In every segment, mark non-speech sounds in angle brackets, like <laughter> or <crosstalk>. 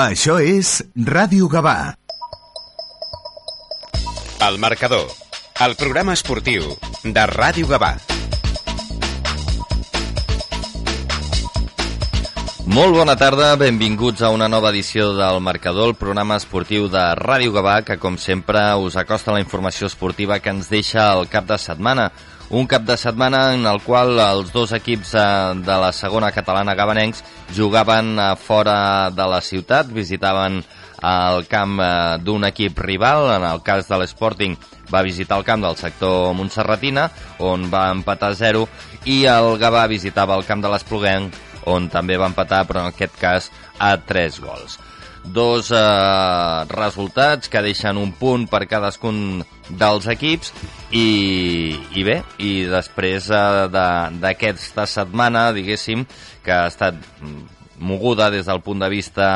Això és Ràdio Gavà. El marcador, el programa esportiu de Ràdio Gavà. Molt bona tarda, benvinguts a una nova edició del Marcador, el programa esportiu de Ràdio Gavà, que com sempre us acosta la informació esportiva que ens deixa el cap de setmana. Un cap de setmana en el qual els dos equips eh, de la segona catalana gabanencs jugaven a fora de la ciutat, visitaven el camp eh, d'un equip rival, en el cas de l'Sporting va visitar el camp del sector Montserratina, on va empatar 0, i el Gavà visitava el camp de l'Espluguenc, on també va empatar, però en aquest cas a 3 gols dos eh, resultats que deixen un punt per cadascun dels equips i, i bé, i després eh, d'aquesta de, setmana, diguéssim, que ha estat moguda des del punt de vista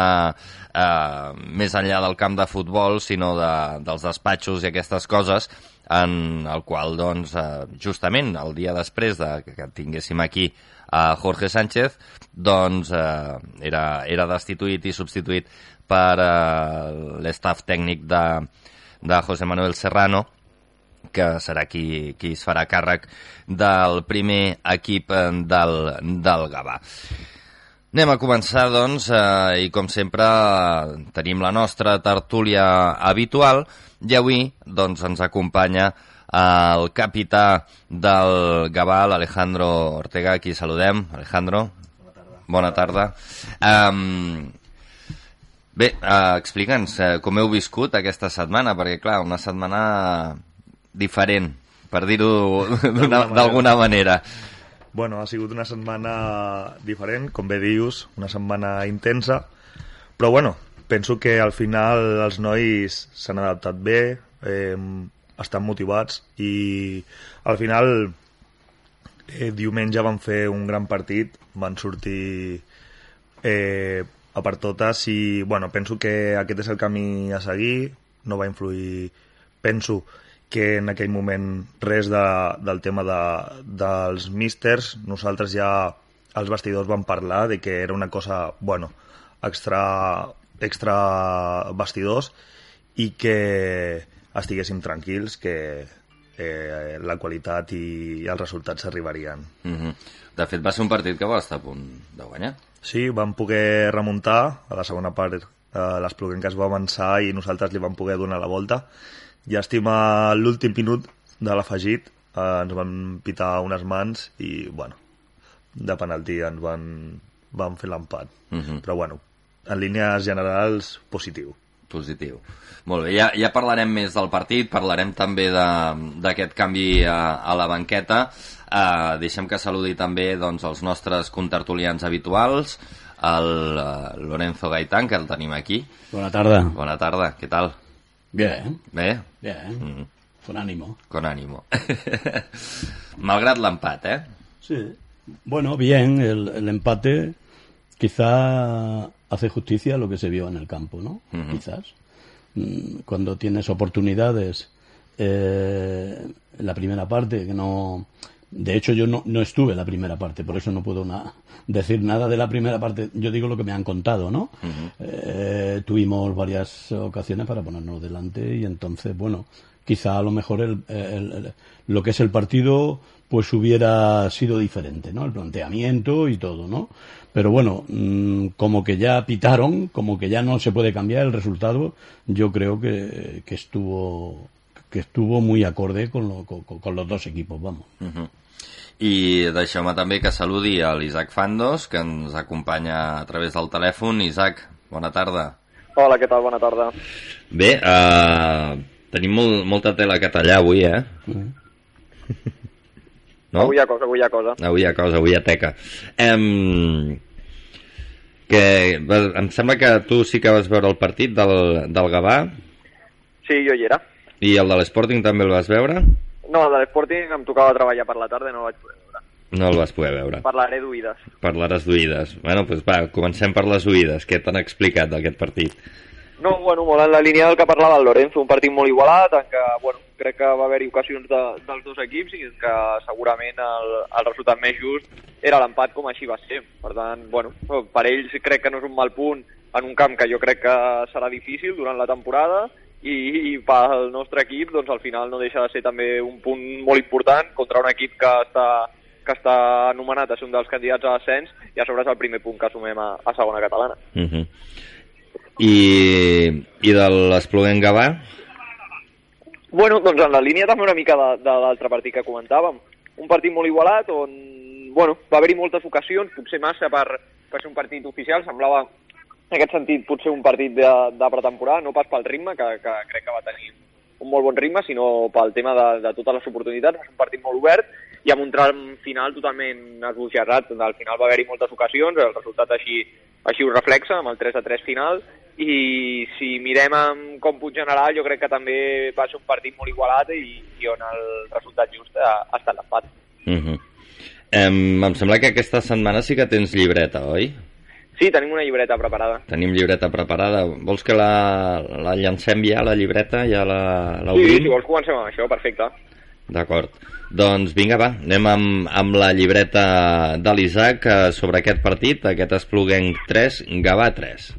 eh, més enllà del camp de futbol, sinó de, dels despatxos i aquestes coses, en el qual, doncs, eh, justament el dia després de que tinguéssim aquí a Jorge Sánchez, doncs eh, era, era destituït i substituït per eh, l'estaf tècnic de, de José Manuel Serrano, que serà qui, qui es farà càrrec del primer equip eh, del, del Gavà. Anem a començar, doncs, eh, i com sempre tenim la nostra tertúlia habitual, i avui doncs, ens acompanya el capità del Gavà, l'Alejandro Ortega, aquí saludem. Alejandro. Bona tarda. Bona tarda. Um, Bé, uh, explica'ns uh, com heu viscut aquesta setmana, perquè, clar, una setmana diferent, per dir-ho <laughs> d'alguna manera. Bueno, ha sigut una setmana diferent, com bé dius, una setmana intensa, però bueno, penso que al final els nois s'han adaptat bé, eh, estan motivats i al final eh, diumenge van fer un gran partit, van sortir eh, a per totes i bueno, penso que aquest és el camí a seguir, no va influir, penso que en aquell moment res de, del tema de, dels místers, nosaltres ja els vestidors van parlar de que era una cosa, bueno, extra, extra vestidors i que estiguéssim tranquils que eh, la qualitat i, els resultats arribarien. Mm -hmm. De fet, va ser un partit que va estar a punt de guanyar. Sí, vam poder remuntar a la segona part eh, es va avançar i nosaltres li vam poder donar la volta i estima l'últim minut de l'afegit eh, ens van pitar unes mans i bueno, de penalti ens van, van fer l'empat uh mhm. -huh. però bueno, en línies generals positiu positiu. Molt bé, ja, ja parlarem més del partit, parlarem també d'aquest canvi a, a la banqueta. Uh, deixem que saludi també doncs, els nostres contertulians habituals, el uh, Lorenzo Gaitán, que el tenim aquí. Bona tarda. Bona tarda, què tal? Bien. Bé? Bien. Mm. Con ánimo. Con ánimo. <laughs> Malgrat l'empat, ¿eh? Sí. Bueno, bien, el, el, empate quizá hace justicia a lo que se vio en el campo, ¿no? Uh -huh. Quizás. Mm, cuando tienes oportunidades eh, la primera parte que no de hecho, yo no, no estuve en la primera parte, por eso no puedo decir nada de la primera parte. Yo digo lo que me han contado, ¿no? eh, tuvimos varias ocasiones para ponernos delante y entonces, bueno, quizá a lo mejor el, lo que es el partido pues hubiera sido diferente, ¿no? El planteamiento y todo, ¿no? Pero bueno, mmm, como que ya pitaron, como que ya no se puede cambiar el resultado, yo creo que, que estuvo que estuvo muy acorde con, lo, con, con los dos equipos, vamos. Uh -huh. I deixeu-me també que saludi a l'Isaac Fandos, que ens acompanya a través del telèfon. Isaac, bona tarda. Hola, què tal? Bona tarda. Bé, uh, tenim molt, molta tela que tallar avui, eh? Mm. No? Avui hi ha cosa, avui hi ha cosa. Avui hi ha cosa, avui hi ha teca. Um, que, em sembla que tu sí que vas veure el partit del, del Gavà. Sí, jo hi era. I el de l'Sporting també el vas veure? No, el de l'Sporting em tocava treballar per la tarda i no el vaig poder veure. No el vas poder veure. Parlaré d'oïdes. Parlaràs d'oïdes. Bueno, doncs va, comencem per les oïdes. Què t'han explicat d'aquest partit? No, bueno, molt en la línia del que parlava el Lorenzo, un partit molt igualat, en què, bueno, crec que va haver-hi ocasions de, dels dos equips i que segurament el, el resultat més just era l'empat com així va ser. Per tant, bueno, per ells crec que no és un mal punt en un camp que jo crec que serà difícil durant la temporada i, i pel nostre equip doncs al final no deixa de ser també un punt molt important contra un equip que està, que està anomenat a ser un dels candidats a l'ascens i a sobre és el primer punt que assumem a, a segona catalana. Uh -huh. I, I de l'Espluguent Gavà? Bueno, doncs en la línia també una mica de, de l'altre partit que comentàvem. Un partit molt igualat on bueno, va haver-hi moltes ocasions, potser massa per, per ser un partit oficial, semblava en aquest sentit potser un partit de, de pretemporada, no pas pel ritme, que, que crec que va tenir un molt bon ritme, sinó pel tema de, de totes les oportunitats, és un partit molt obert i amb un tram final totalment esbojarrat. Al final va haver-hi moltes ocasions, el resultat així, així ho reflexa, amb el 3 a 3 final, i si mirem amb còmput general, jo crec que també va ser un partit molt igualat i, i on el resultat just ha, ha estat l'empat. Uh -huh. em, em sembla que aquesta setmana sí que tens llibreta, oi? Sí, tenim una llibreta preparada. Tenim llibreta preparada. Vols que la, la llancem ja, la llibreta? Ja la, la sí, si vols comencem amb això, perfecte. D'acord. Doncs vinga, va, anem amb, amb la llibreta de l'Isaac eh, sobre aquest partit, aquest Espluguenc 3, Gavà 3.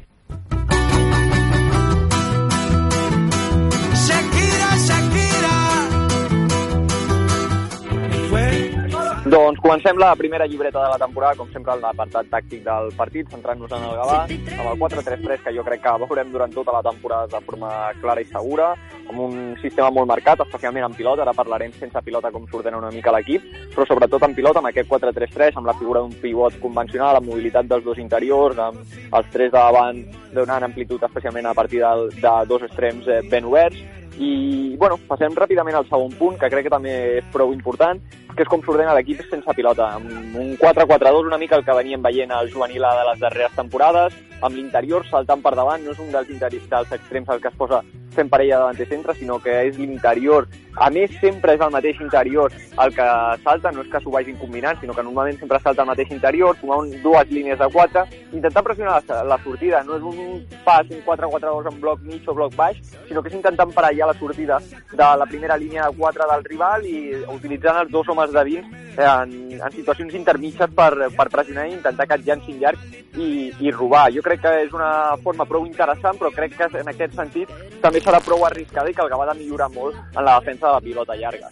Doncs comencem la primera llibreta de la temporada, com sempre, en l'apartat tàctic del partit, centrant-nos en el Gavà, amb el 4-3-3, que jo crec que veurem durant tota la temporada de forma clara i segura, amb un sistema molt marcat, especialment en pilota, ara parlarem sense pilota com s'ordena una mica l'equip, però sobretot en pilota, amb aquest 4-3-3, amb la figura d'un pivot convencional, amb mobilitat dels dos interiors, amb els tres de davant donant amplitud especialment a partir de, de dos extrems eh, ben oberts, i, bueno, passem ràpidament al segon punt, que crec que també és prou important, que és com s'ordena l'equip sense pilota, amb un 4-4-2 una mica el que veníem veient al juvenil de les darreres temporades, amb l'interior saltant per davant, no és un dels, dels extrems el que es posa fent parella davant de centre, sinó que és l'interior. A més, sempre és el mateix interior el que salta, no és que s'ho vagin combinant, sinó que normalment sempre salta el mateix interior, sumar un, dues línies de 4, intentar pressionar la, la sortida. No és un pas, un 4-4-2 en bloc mig o bloc baix, sinó que és intentant parellar la sortida de la primera línia de 4 del rival i utilitzant els dos homes de dins en, en situacions intermitges per, per pressionar i intentar que et llancin llarg i, i robar. Jo crec que és una forma prou interessant, però crec que en aquest sentit també serà prou arriscada i que el Gavà ha de millorar molt en la defensa de la pilota llarga.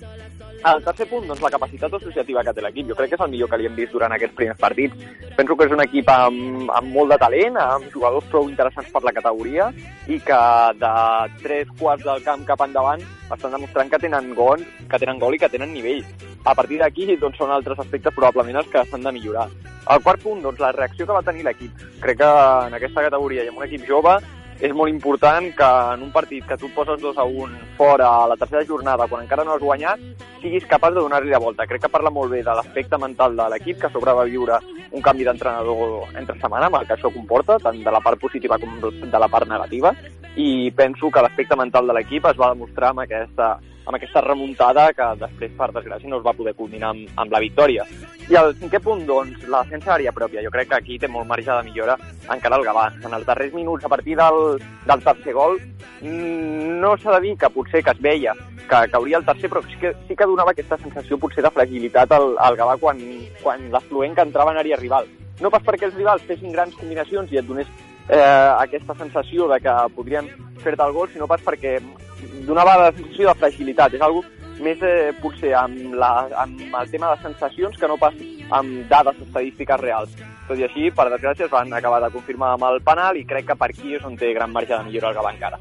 El tercer punt, doncs, la capacitat associativa que té l'equip. Jo crec que és el millor que li hem vist durant aquests primers partits. Penso que és un equip amb, amb molt de talent, amb jugadors prou interessants per la categoria i que de tres quarts del camp cap endavant estan demostrant que tenen gol, que tenen gol i que tenen nivell. A partir d'aquí doncs, són altres aspectes probablement els que s'han de millorar. El quart punt, doncs, la reacció que va tenir l'equip. Crec que en aquesta categoria i amb un equip jove és molt important que en un partit que tu poses 2 a 1 fora a la tercera jornada, quan encara no has guanyat, siguis capaç de donar-li la volta. Crec que parla molt bé de l'aspecte mental de l'equip, que sobre va viure un canvi d'entrenador entre setmana, amb el que això comporta, tant de la part positiva com de la part negativa, i penso que l'aspecte mental de l'equip es va demostrar amb aquesta, amb aquesta remuntada que després, per desgràcia, no es va poder culminar amb, amb la victòria. I el cinquè punt, doncs, la defensa d'àrea pròpia. Jo crec que aquí té molt marge de millora encara el Gavà. En els darrers minuts, a partir del, del tercer gol, no s'ha de dir que potser que es veia que cauria el tercer, però sí que, sí que donava aquesta sensació potser de fragilitat al, al Gavà quan, quan l'afluent que entrava en àrea rival. No pas perquè els rivals fessin grans combinacions i et donés eh, aquesta sensació de que podrien fer-te el gol, sinó pas perquè donava la sensació de fragilitat. És algo més eh, potser amb, la, amb el tema de sensacions que no pas amb dades estadístiques reals. Tot i així, per desgràcia, es van acabar de confirmar amb el penal i crec que per aquí és on té gran marge de millora el Gavà encara.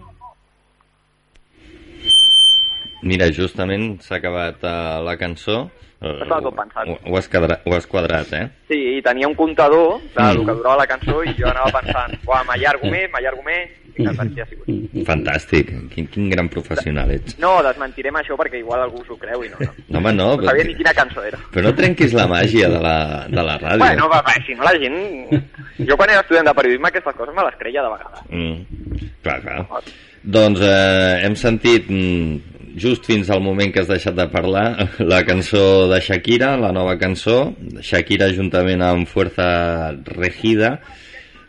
Mira, justament s'ha acabat uh, la cançó. Estava tot pensat. Ho, ho, has quadrat, ho has quadrat, eh? Sí, i tenia un comptador de mm. que durava la cançó i jo anava pensant, uah, m'allargo més, m'allargo més, i ha sigut. Fantàstic, quin, quin gran professional ets. No, desmentirem això perquè igual algú s'ho creu i no, no. No, home, no. No sabia ni quina cançó era. Però no trenquis la màgia de la, de la ràdio. Bueno, va, va, si no la gent... Jo quan era estudiant de periodisme aquestes coses me les creia de vegades. Mm. Clar, clar. Doncs eh, hem sentit mm, just fins al moment que has deixat de parlar <laughs> la cançó de Shakira, la nova cançó, Shakira juntament amb Fuerza Regida,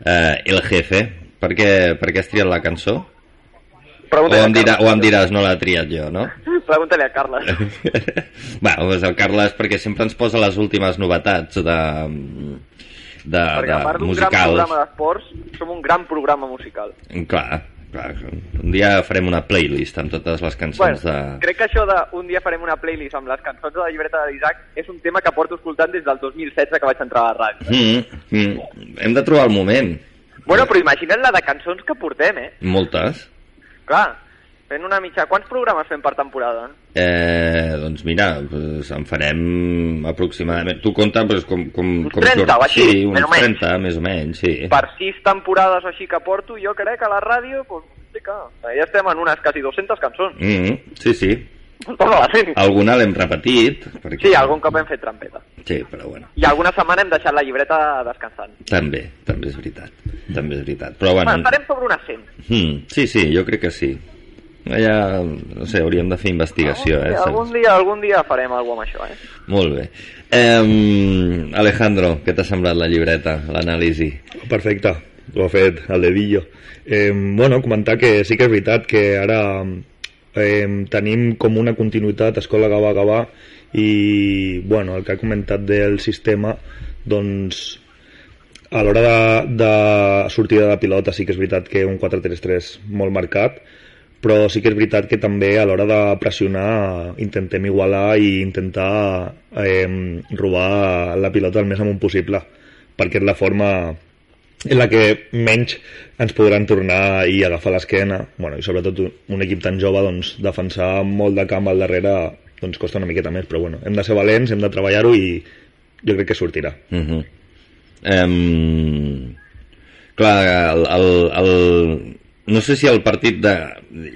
eh, El Jefe. Per què, per què has triat la cançó? O em, dirà, o em diràs, no l'ha triat jo, no? Pregunta-li a Carles. <laughs> bueno, doncs el Carles perquè sempre ens posa les últimes novetats de, de, Perquè de a part d'un gran musicals. programa d'esports, som un gran programa musical. Clar, clar, un dia farem una playlist amb totes les cançons Bueno, de... crec que això de un dia farem una playlist amb les cançons de la llibreta d'Isaac és un tema que porto escoltant des del 2016 que vaig entrar a la ràdio. Mm, mm, hem de trobar el moment. Bueno, però imagina't la de cançons que portem, eh? Moltes. Clar, fent una mitja... Quants programes fem per temporada? Eh, doncs mira, pues en farem aproximadament... Tu compta pues, com, com, Uns com 30 o així, Sí, uns més o menys. 30, més o menys, sí. Per sis temporades o així que porto, jo crec que a la ràdio, sí que ja estem en unes quasi 200 cançons. Mm, sí, sí. Ser. Alguna l'hem repetit. Perquè... Sí, algun cop hem fet trampeta. Sí, però bueno, I alguna setmana hem deixat la llibreta descansant. també, també és veritat. També és veritat. Però bueno, estarem sobre unes 100. mm, sí, sí, jo crec que sí. Ja, no sé, hauríem de fer investigació, algun, eh? dia, algun, dia, algun dia farem alguna amb això, eh? Molt bé. Eh, Alejandro, què t'ha semblat la llibreta, l'anàlisi? Perfecte, ho ha fet el dedillo. Eh, bueno, comentar que sí que és veritat que ara eh, tenim com una continuïtat Escola Gavà Gavà i bueno, el que ha comentat del sistema doncs a l'hora de, de sortida de pilota sí que és veritat que un 4-3-3 molt marcat però sí que és veritat que també a l'hora de pressionar intentem igualar i intentar eh, robar la pilota el més amunt possible perquè és la forma en la que menys ens podran tornar i agafar l'esquena bueno, i sobretot un- equip tan jove doncs, defensar molt de camp al darrere doncs costa una miqueta més però bueno, hem de ser valents, hem de treballar-ho i jo crec que sortirà Uh -huh. um, clar, el, el, el, no sé si el partit de...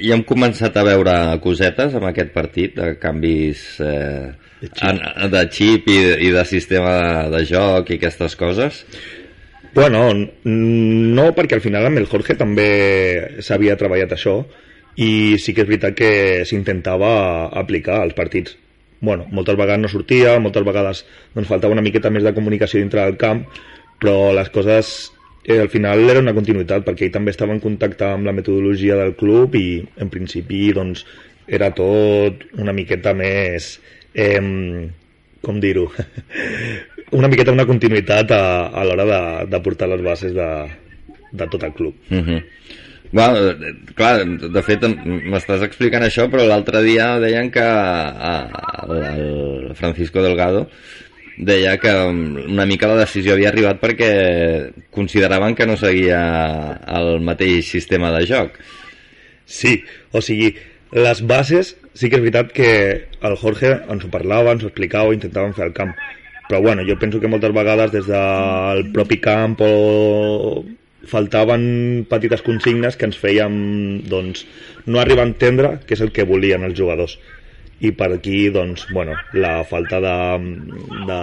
Ja hem començat a veure cosetes amb aquest partit, de canvis eh, De xip. en- de xip i, i de sistema de, de joc i aquestes coses. Bueno, no, perquè al final amb el Jorge també s'havia treballat això i sí que és veritat que s'intentava aplicar als partits. Bueno, moltes vegades no sortia, moltes vegades doncs, faltava una miqueta més de comunicació dintre del camp, però les coses eh, al final era una continuïtat perquè ell també estava en contacte amb la metodologia del club i en principi doncs, era tot una miqueta més eh, com dir-ho <laughs> una miqueta una continuïtat a, a l'hora de, de portar les bases de, de tot el club -huh. Well, eh, clar, de fet m'estàs explicant això, però l'altre dia deien que a, el Francisco Delgado deia que una mica la decisió havia arribat perquè consideraven que no seguia el mateix sistema de joc. Sí, o sigui, les bases sí que és veritat que el Jorge ens ho parlava, ens ho explicava, ho intentàvem fer al camp. Però bueno, jo penso que moltes vegades des del propi camp o faltaven petites consignes que ens feien doncs, no arribar a entendre què és el que volien els jugadors i per aquí doncs, bueno, la falta de, de,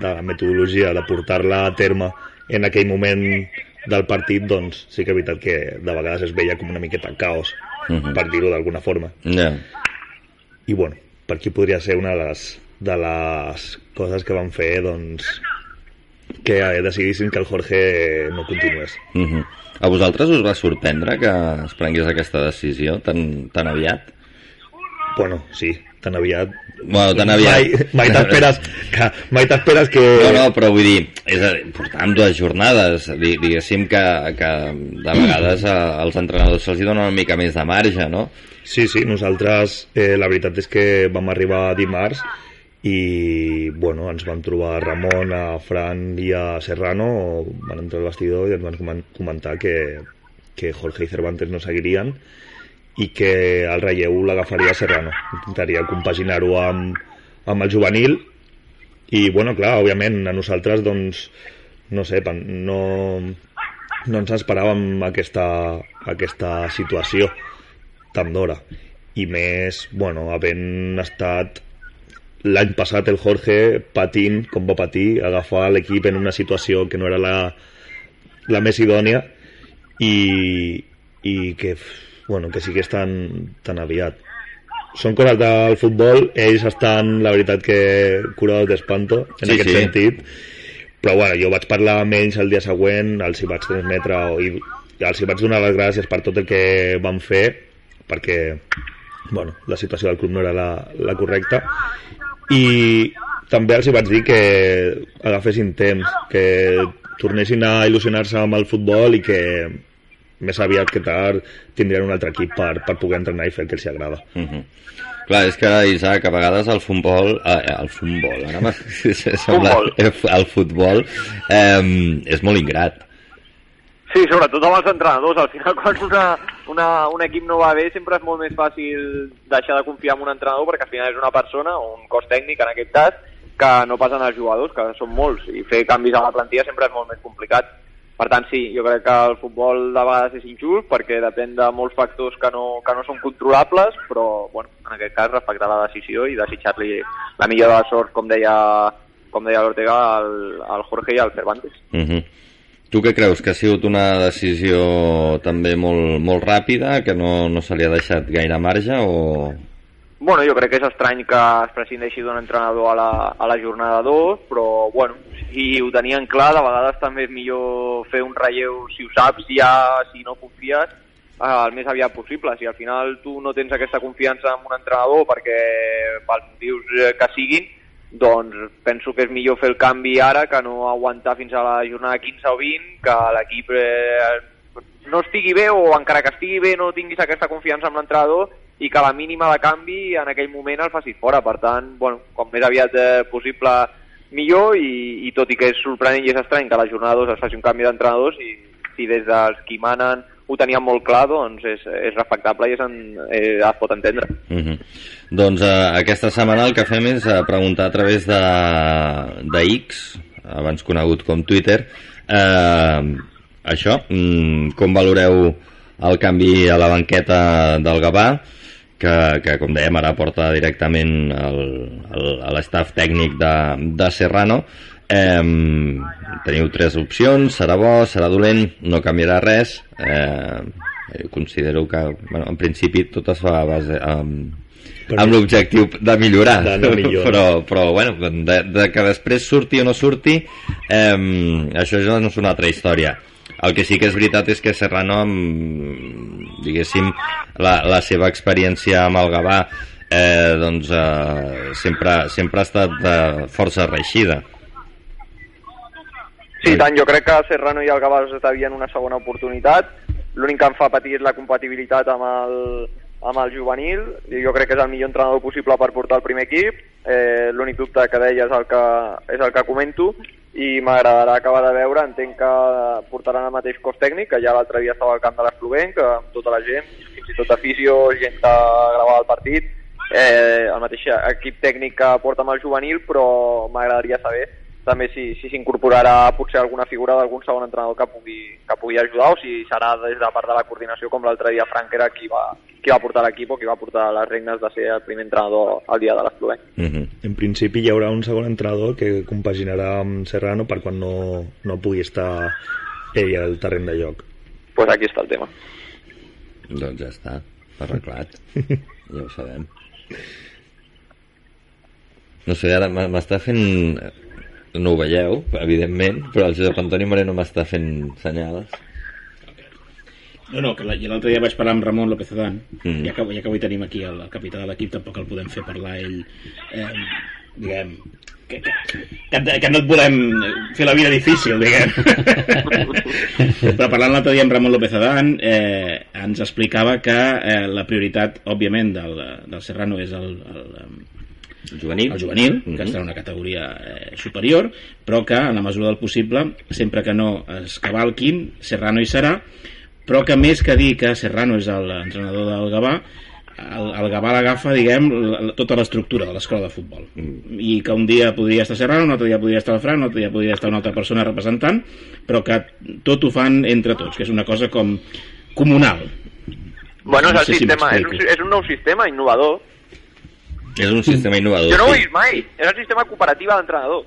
de metodologia de portar-la a terme en aquell moment del partit doncs sí que és veritat que de vegades es veia com una miqueta caos Mhm. per dir-ho d'alguna forma Ja. i bueno, per aquí podria ser una de les, de les coses que van fer doncs que decidissin que el Jorge no continués Uh -huh. A vosaltres us va sorprendre que es prengués aquesta decisió tan, tan aviat? Bueno, sí, tan aviat Bueno, tan aviat. mai, mai t'esperes que, mai t'esperes que No, no, però vull dir, és a dir, portàvem dues jornades, di, diguéssim que, que de vegades als entrenadors se'ls dona una mica més de marge, no? Sí, sí, nosaltres eh, la veritat és que vam arribar dimarts i bueno, ens vam trobar a Ramon, a Fran i a Serrano van entrar al vestidor i ens van comen- comentar que, que Jorge i Cervantes no seguirien i que el relleu l'agafaria Serrano. Intentaria compaginar-ho amb, amb el juvenil. I bueno, clar, òbviament a nosaltres doncs no sé, no, no ens esperàvem aquesta, aquesta situació tan d'hora i més, bueno, havent estat l'any passat el Jorge patint com va patir, agafar l'equip en una situació que no era la, la més idònia i, i que, bueno, que sigués tan, tan aviat. Són coses del futbol ells estan, la veritat que curados d'espanto en Sí, aquest sí. sentit. Però bueno, jo vaig parlar amb ells el dia següent, els hi vaig transmetre i els hi vaig donar les gràcies per tot el que van fer perquè bueno, la situació del club no era la, la correcta. I també els hi vaig dir que agafessin temps que tornessin a il·lusionar-se amb el futbol i que més aviat que tard tindrien un altre equip per, per poder entrenar i fer el que els agrada. Uh -huh. Clar, és que, Isaac, a vegades el futbol... Eh, el futbol, ara m'ha semblat... El futbol eh, és molt ingrat. Sí, sobretot amb els entrenadors. Al final, <laughs> quan una, una, un equip no va bé, sempre és molt més fàcil deixar de confiar en un entrenador perquè al final és una persona, o un cos tècnic en aquest cas, que no passen els jugadors, que són molts, i fer canvis a la plantilla sempre és molt més complicat. Per tant, sí, jo crec que el futbol de vegades és injust perquè depèn de molts factors que no, que no són controlables, però bueno, en aquest cas respectar la decisió i desitjar-li la millor de la sort, com deia, com deia l'Ortega, al, al Jorge i al Cervantes. Uh -huh. Tu què creus? Que ha sigut una decisió també molt, molt ràpida, que no, no se li ha deixat gaire marge o, Bueno, jo crec que és estrany que es prescindeixi d'un entrenador a la, a la jornada 2, però bueno, si ho tenien clar, de vegades també és millor fer un relleu, si ho saps ja, si no confies, eh, el més aviat possible. Si al final tu no tens aquesta confiança en un entrenador perquè pels motius eh, que siguin, doncs penso que és millor fer el canvi ara que no aguantar fins a la jornada 15 o 20, que l'equip eh, no estigui bé o encara que estigui bé no tinguis aquesta confiança en l'entrenador i que la mínima de canvi en aquell moment el facis fora. Per tant, bueno, com més aviat eh, possible millor i, i tot i que és sorprenent i és estrany que a la jornada 2 es faci un canvi d'entrenadors i si des dels qui manen ho tenien molt clar, doncs és, és respectable i és en, eh, es pot entendre. Uh -huh. Doncs eh, aquesta setmana el que fem és eh, preguntar a través de, de X, abans conegut com Twitter, eh, això, mm, com valoreu el canvi a la banqueta del Gavà, que, que com dèiem ara porta directament el, el, a l'estaf tècnic de, de Serrano. Eh, teniu tres opcions serà bo, serà dolent, no canviarà res. Eh, considero que bueno, en principi tot es fa a base amb, amb l'objectiu de millorar, de no millorar. <laughs> però, però bueno, de, de que després surti o no surti eh, això ja no és una altra història el que sí que és veritat és que Serrano, amb, diguéssim, la, la seva experiència amb el Gavà, eh, doncs, eh, sempre, sempre ha estat eh, força reixida. Sí, tant, jo crec que Serrano i el Gavà estabien una segona oportunitat. L'únic que em fa patir és la compatibilitat amb el, amb el juvenil. Jo crec que és el millor entrenador possible per portar el primer equip. Eh, L'únic dubte que deia és el que, és el que comento i m'agradarà acabar de veure, entenc que portaran el mateix cos tècnic, que ja l'altre dia estava al camp de l'Espluguenc, amb tota la gent, fins i tot afició, gent que gravava el partit, eh, el mateix equip tècnic que porta amb el juvenil, però m'agradaria saber també si s'incorporarà si potser alguna figura d'algun segon entrenador que pugui, que pugui ajudar o si serà des de part de la coordinació com l'altre dia Frank era qui va, qui va portar l'equip o qui va portar les regnes de ser el primer entrenador al dia de l'Espluguenc. Uh -huh. En principi hi haurà un segon entrenador que compaginarà amb Serrano per quan no, no pugui estar ell al terreny de lloc. Doncs pues aquí està el tema. Doncs ja està, arreglat. <laughs> ja ho sabem. No sé, ara m'està fent no ho veieu, evidentment, però el Josep Antoni Moreno m'està fent senyals. No, no, que l'altre dia vaig parlar amb Ramon López Adán, mm. ja, que, ja que avui tenim aquí el, el capità de l'equip, tampoc el podem fer parlar ell, eh, diguem, que, que, que, que no et volem fer la vida difícil, diguem. <laughs> Però parlant l'altre dia amb Ramon López Adán, eh, ens explicava que eh, la prioritat, òbviament, del, del Serrano és el, el, el juvenil, el juvenil mm -hmm. que està en una categoria eh, superior, però que, en la mesura del possible, sempre que no es cavalquin, Serrano hi serà, però que més que dir que Serrano és l'entrenador del Gavà, el, el Gavà l'agafa, diguem, la, tota l'estructura de l'escola de futbol. Mm. I que un dia podria estar Serrano, un altre dia podria estar el Fran, un altre dia podria estar una altra persona representant, però que tot ho fan entre tots, que és una cosa com comunal. Bueno, és, el no sé sistema, si és, un, és un nou sistema innovador és un sistema innovador. Jo no ho he vist mai. És el sistema cooperatiu de l'entrenador.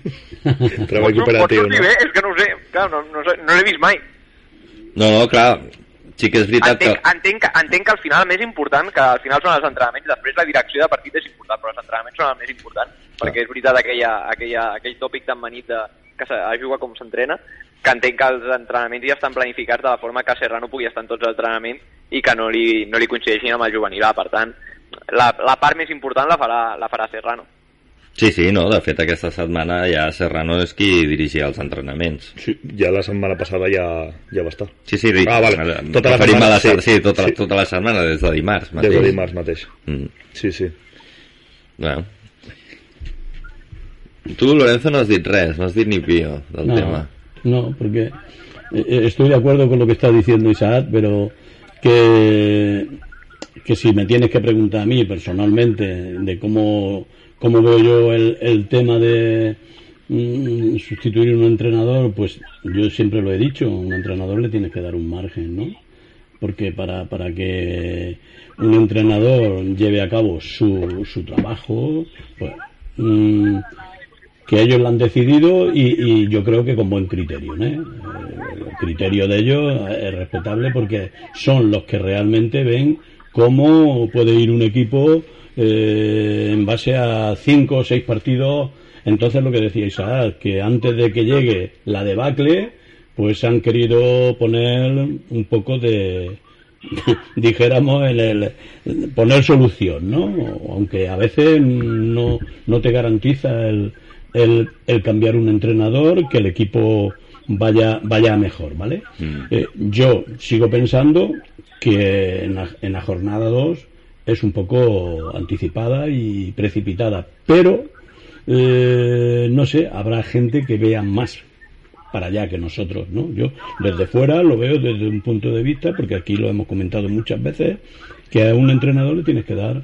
<laughs> Treball cooperatiu, no? Bé? És que no ho sé. Clar, no, no, no l'he vist mai. No, no, clar. Sí que és veritat entenc, que... Entenc, entenc que al final el més important, que al final són els entrenaments, després la direcció de partit és important, però els entrenaments són el més important, perquè és veritat aquella, aquella, aquell tòpic tan manit de, que se juga com s'entrena, que entenc que els entrenaments ja estan planificats de la forma que Serrano pugui estar en tots els entrenaments i que no li, no li coincideixin amb el juvenil. Per tant, la, la part més important la farà, la farà Serrano. Sí, sí, no, de fet aquesta setmana ja Serrano és qui dirigia els entrenaments. Sí, ja la setmana passada ja, ja va estar. Sí, sí, Ah, vale. Tota la setmana, la, sí. sí, sí, tota, Sí. Tota la setmana, des de dimarts mateix. Des de dimarts mateix. Mm. Sí, sí. Bueno. Tu, Lorenzo, no has dit res, no has dit ni pío del no, tema. No, porque eh, eh, estoy de acuerdo con lo que está diciendo Isaac, pero que, que si me tienes que preguntar a mí personalmente de cómo, cómo veo yo el, el tema de mm, sustituir un entrenador, pues yo siempre lo he dicho, a un entrenador le tienes que dar un margen, ¿no? Porque para, para que un entrenador lleve a cabo su, su trabajo, pues, mm, que ellos lo han decidido y, yo creo que con buen criterio. Eh, El criterio de ellos es respetable porque son los que realmente ven cómo puede ir un equipo eh, en base a cinco o seis partidos. Entonces lo que decía Isaac, que antes de que llegue la debacle, pues han querido poner un poco de, <laughs> dijéramos, el- el poner solución, ¿no? Aunque a veces no, no te garantiza el, el, el cambiar un entrenador, que el equipo vaya, vaya mejor, ¿vale? Eh, yo sigo pensando que en la, en la jornada 2 es un poco anticipada y precipitada, pero eh, no sé, habrá gente que vea más para allá que nosotros, ¿no? Yo desde fuera lo veo desde un punto de vista, porque aquí lo hemos comentado muchas veces, que a un entrenador le tienes que dar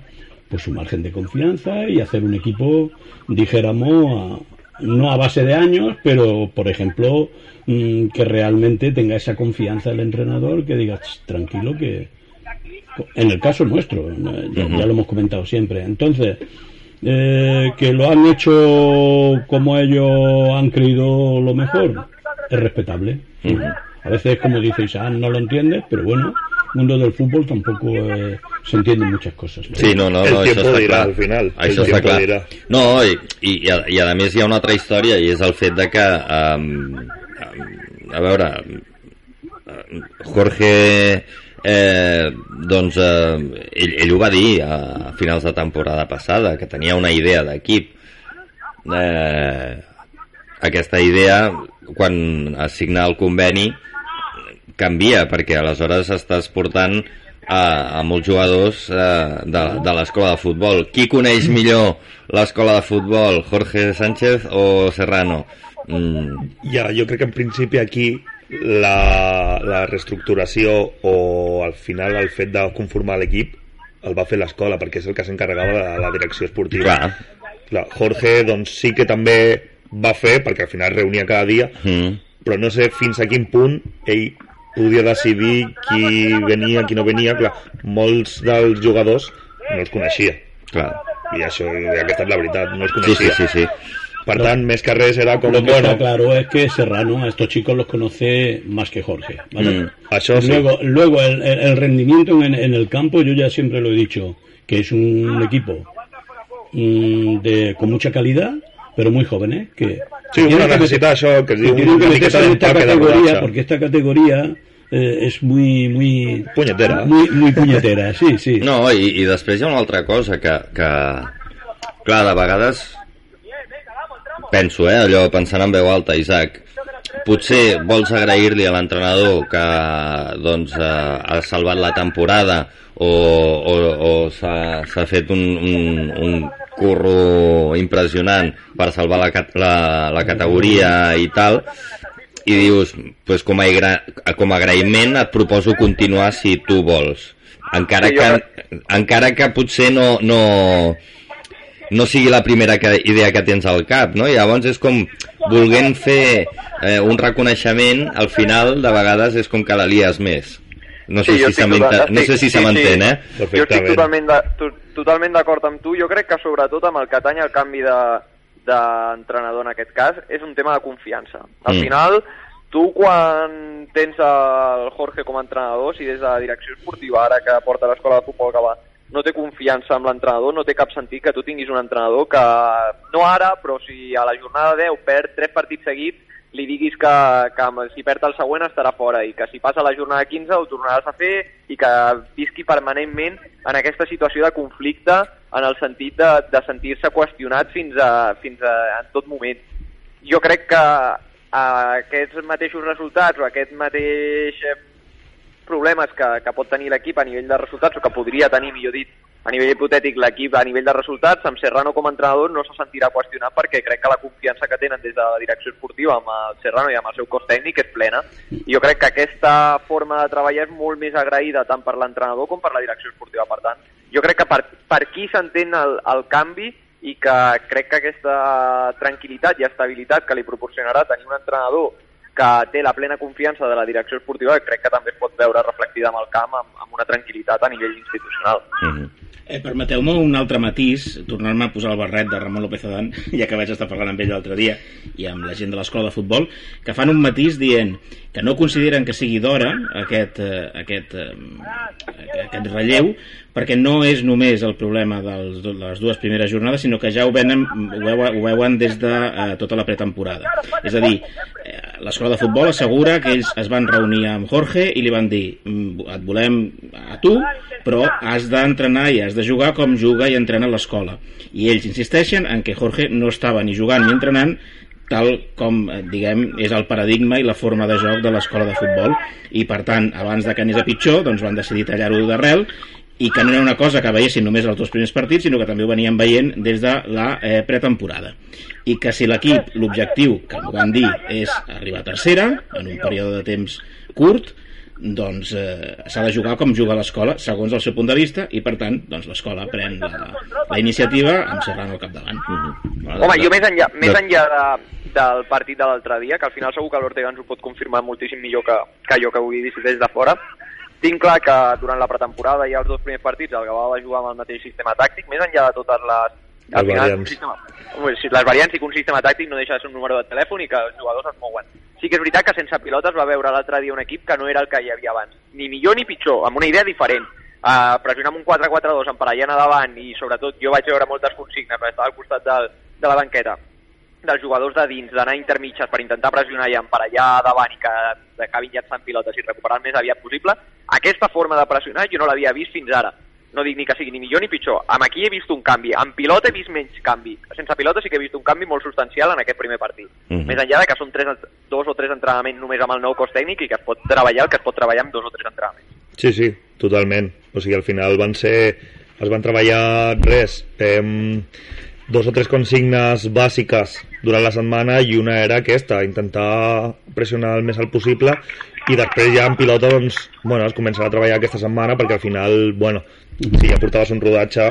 pues su margen de confianza y hacer un equipo, dijéramos, a- no a base de años, pero por ejemplo, mm, que realmente tenga esa confianza el entrenador, que diga, "Ch, tranquilo que en el caso nuestro, eh, ya, ya lo hemos comentado siempre. Entonces, eh, que lo han hecho como ellos han creído lo mejor, es respetable. A veces, como dice Isaac, no lo entiendes, pero bueno, mundo del fútbol tampoco eh, se entienden muchas cosas. ¿no? Sí, no, no, El no, això tiempo està dirà, clar. al final. El Això està tiempo clar. dirà. No, i, i, i, a, i a més hi ha una altra història i és el fet de que um, a veure um, Jorge eh, doncs eh, ell, ell ho va dir a finals de temporada passada que tenia una idea d'equip eh, aquesta idea quan es signa el conveni canvia perquè aleshores estàs portant a, a molts jugadors eh, de, de l'escola de futbol. Qui coneix millor l'escola de futbol, Jorge Sánchez o Serrano? Mm, Ja, jo crec que en principi aquí la, la reestructuració o al final el fet de conformar l'equip el va fer l'escola perquè és el que s'encarregava de la direcció esportiva. clar. Clar, Jorge doncs sí que també va fer perquè al final reunia cada dia Mm, però no sé fins a quin punt ell podia decidir qui venia, qui no venia. Clar, molts dels jugadors no els coneixia. clar. I això, aquesta és la veritat, no els Sí, sí, coneixia. sí, sí. Per tant, més que res era com, Lo que bueno, está claro es que Serrano a estos chicos los conoce más que Jorge. ¿vale? Mm, sí. Luego, luego el, rendimiento en, en el campo, yo ya siempre lo he dicho, que es un equipo mm, de, con mucha calidad, pero muy jóvenes, que Sí, que una que que es que que meterse miqueta en esta d'empaque de categoría, rodatge. porque esta categoría eh, es muy, muy, Punyetera. muy, muy puñetera, sí, sí. No, i, i després hi ha una altra cosa que, que clar, de vegades penso, eh, allò pensant en veu alta, Isaac, potser vols agrair-li a l'entrenador que doncs, eh, ha salvat la temporada o, o, o s'ha fet un, un, un curro impressionant per salvar la, la, la categoria i tal, i dius, pues com, a, agra com a agraïment et proposo continuar si tu vols. Encara Sí, jo que, encara que potser no, no, no sigui la primera que, idea que tens al cap, no? Llavors és com volent fer eh, un reconeixement, al final de vegades és com que la lies més. No sé Sí, jo si se no sé si se sí, m'entén, sí. eh? Jo estic Perfectament. totalment de- to- totalment d'acord amb tu. Jo crec que sobretot amb el que atany al canvi de- d'entrenador en aquest cas és un tema de confiança. Al Mm. final, tu quan tens el Jorge com a entrenador, si des de la direcció esportiva ara que porta l'escola de futbol que va, no té confiança amb l'entrenador, no té cap sentit que tu tinguis un entrenador que, no ara, però si a la jornada 10 perd tres partits seguits, li diguis que, que si perd el següent estarà fora i que si passa la jornada 15 ho tornaràs a fer i que visqui permanentment en aquesta situació de conflicte en el sentit de, de sentir-se qüestionat fins, a, fins a, en tot moment. Jo crec que a aquests mateixos resultats o aquest mateix eh, problemes que, que pot tenir l'equip a nivell de resultats o que podria tenir, millor dit, a nivell hipotètic l'equip a nivell de resultats, amb Serrano com a entrenador no se sentirà qüestionat perquè crec que la confiança que tenen des de la direcció esportiva amb el Serrano i amb el seu cos tècnic és plena. I jo crec que aquesta forma de treballar és molt més agraïda tant per l'entrenador com per la direcció esportiva. Per tant, jo crec que per, per aquí s'entén el, el canvi i que crec que aquesta tranquil·litat i estabilitat que li proporcionarà tenir un entrenador que té la plena confiança de la direcció esportiva crec que també es pot veure reflectida en el camp amb, amb una tranquil·litat a nivell institucional. Mm -hmm. Eh, Permeteu-me un altre matís, tornar-me a posar el barret de Ramon López Adán, ja que vaig estar parlant amb ell l'altre dia i amb la gent de l'escola de futbol, que fan un matís dient que no consideren que sigui d'hora aquest, eh, aquest, eh, aquest relleu, perquè no és només el problema dels, de les dues primeres jornades, sinó que ja ho, venen, ho, veuen, ho veuen des de eh, tota la pretemporada. És a dir, l'escola de futbol assegura que ells es van reunir amb Jorge i li van dir mm, et volem a tu, però has d'entrenar i has de jugar com juga i entrena l'escola. I ells insisteixen en que Jorge no estava ni jugant ni entrenant tal com, eh, diguem, és el paradigma i la forma de joc de l'escola de futbol i per tant, abans de que anés a pitjor doncs van decidir tallar-ho d'arrel i que no era una cosa que veiessin només els dos primers partits, sinó que també ho venien veient des de la eh, pretemporada. I que si l'equip, l'objectiu, que m'ho van dir, és arribar a tercera, en un període de temps curt, doncs eh, s'ha de jugar com juga l'escola segons el seu punt de vista i per tant doncs, l'escola pren la, la iniciativa amb Serrano al capdavant uh -huh. Home, jo més enllà, més enllà de, del partit de l'altre dia que al final segur que l'Ortega ens ho pot confirmar moltíssim millor que, que jo que ho he vist des de fora tinc clar que durant la pretemporada i els dos primers partits el Gavà va jugar amb el mateix sistema tàctic, més enllà de totes les... Al les final, variants. Sistema, les variants i que un sistema tàctic no deixa de ser un número de telèfon i que els jugadors es mouen. Sí que és veritat que sense pilotes va veure l'altre dia un equip que no era el que hi havia abans. Ni millor ni pitjor, amb una idea diferent. Uh, pressionar amb un 4-4-2 emparellant a davant i sobretot jo vaig veure moltes consignes perquè estava al costat del, de la banqueta dels jugadors de dins, d'anar intermitges per intentar pressionar i emparellar davant i que acabin llançant pilotes i recuperar el més aviat possible, aquesta forma de pressionar jo no l'havia vist fins ara. No dic ni que sigui ni millor ni pitjor. Amb aquí he vist un canvi. Amb pilota he vist menys canvi. Sense pilota sí que he vist un canvi molt substancial en aquest primer partit. Uh mhm. -huh. Més enllà de que són tres, dos o tres entrenaments només amb el nou cos tècnic i que es pot treballar el que es pot treballar amb dos o tres entrenaments. Sí, sí, totalment. O sigui, al final van ser... Es van treballar res. Eh, dos o tres consignes bàsiques durant la setmana i una era aquesta, intentar pressionar el més alt possible i després ja en pilota doncs, bueno, es començarà a treballar aquesta setmana perquè al final, bueno, si ja portaves un rodatge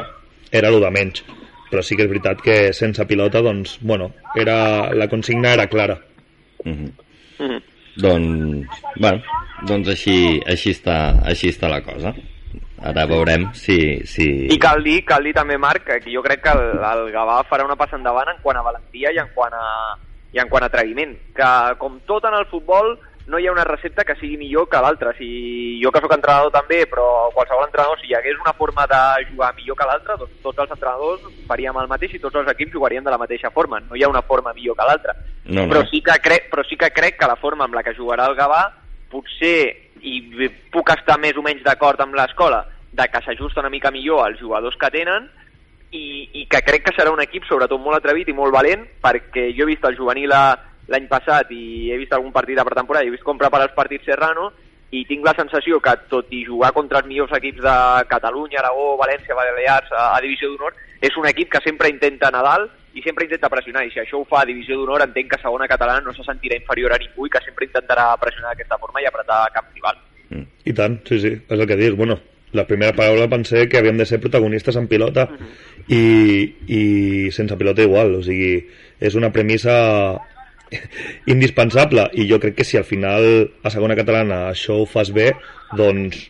era el de menys però sí que és veritat que sense pilota doncs, bueno, era, la consigna era clara mm -hmm. Mm -hmm. doncs, bueno, doncs així, així, està, així està la cosa Ara veurem si... si... I cal dir, cal dir també, Marc, que jo crec que el, el Gavà farà una passa endavant en quant a valentia i en quant a, i en quant a atreviment. Que, com tot en el futbol, no hi ha una recepta que sigui millor que l'altra. Si jo que sóc entrenador també, però qualsevol entrenador, si hi hagués una forma de jugar millor que l'altra, doncs tots els entrenadors faríem el mateix i tots els equips jugarien de la mateixa forma. No hi ha una forma millor que l'altra. No, no. Però, sí que crec, però sí que crec que la forma amb la que jugarà el Gavà potser i puc estar més o menys d'acord amb l'escola, de que s'ajusta una mica millor als jugadors que tenen i, i que crec que serà un equip sobretot molt atrevit i molt valent perquè jo he vist el juvenil l'any passat i he vist algun partit de pretemporada i he vist com prepara els partits Serrano i tinc la sensació que tot i jugar contra els millors equips de Catalunya, Aragó, València, Balears a, a Divisió d'Honor, és un equip que sempre intenta anar dalt i sempre intenta pressionar, i si això ho fa a Divisió d'Honor entenc que segona catalana no se sentirà inferior a ningú i que sempre intentarà pressionar d'aquesta forma i apretar cap rival. Mm. I tant, sí, sí, és el que dius. Bueno, la primera paraula pensé que havíem de ser protagonistes en pilota i, i sense pilota igual, o sigui, és una premissa <laughs> indispensable i jo crec que si al final a segona catalana això ho fas bé doncs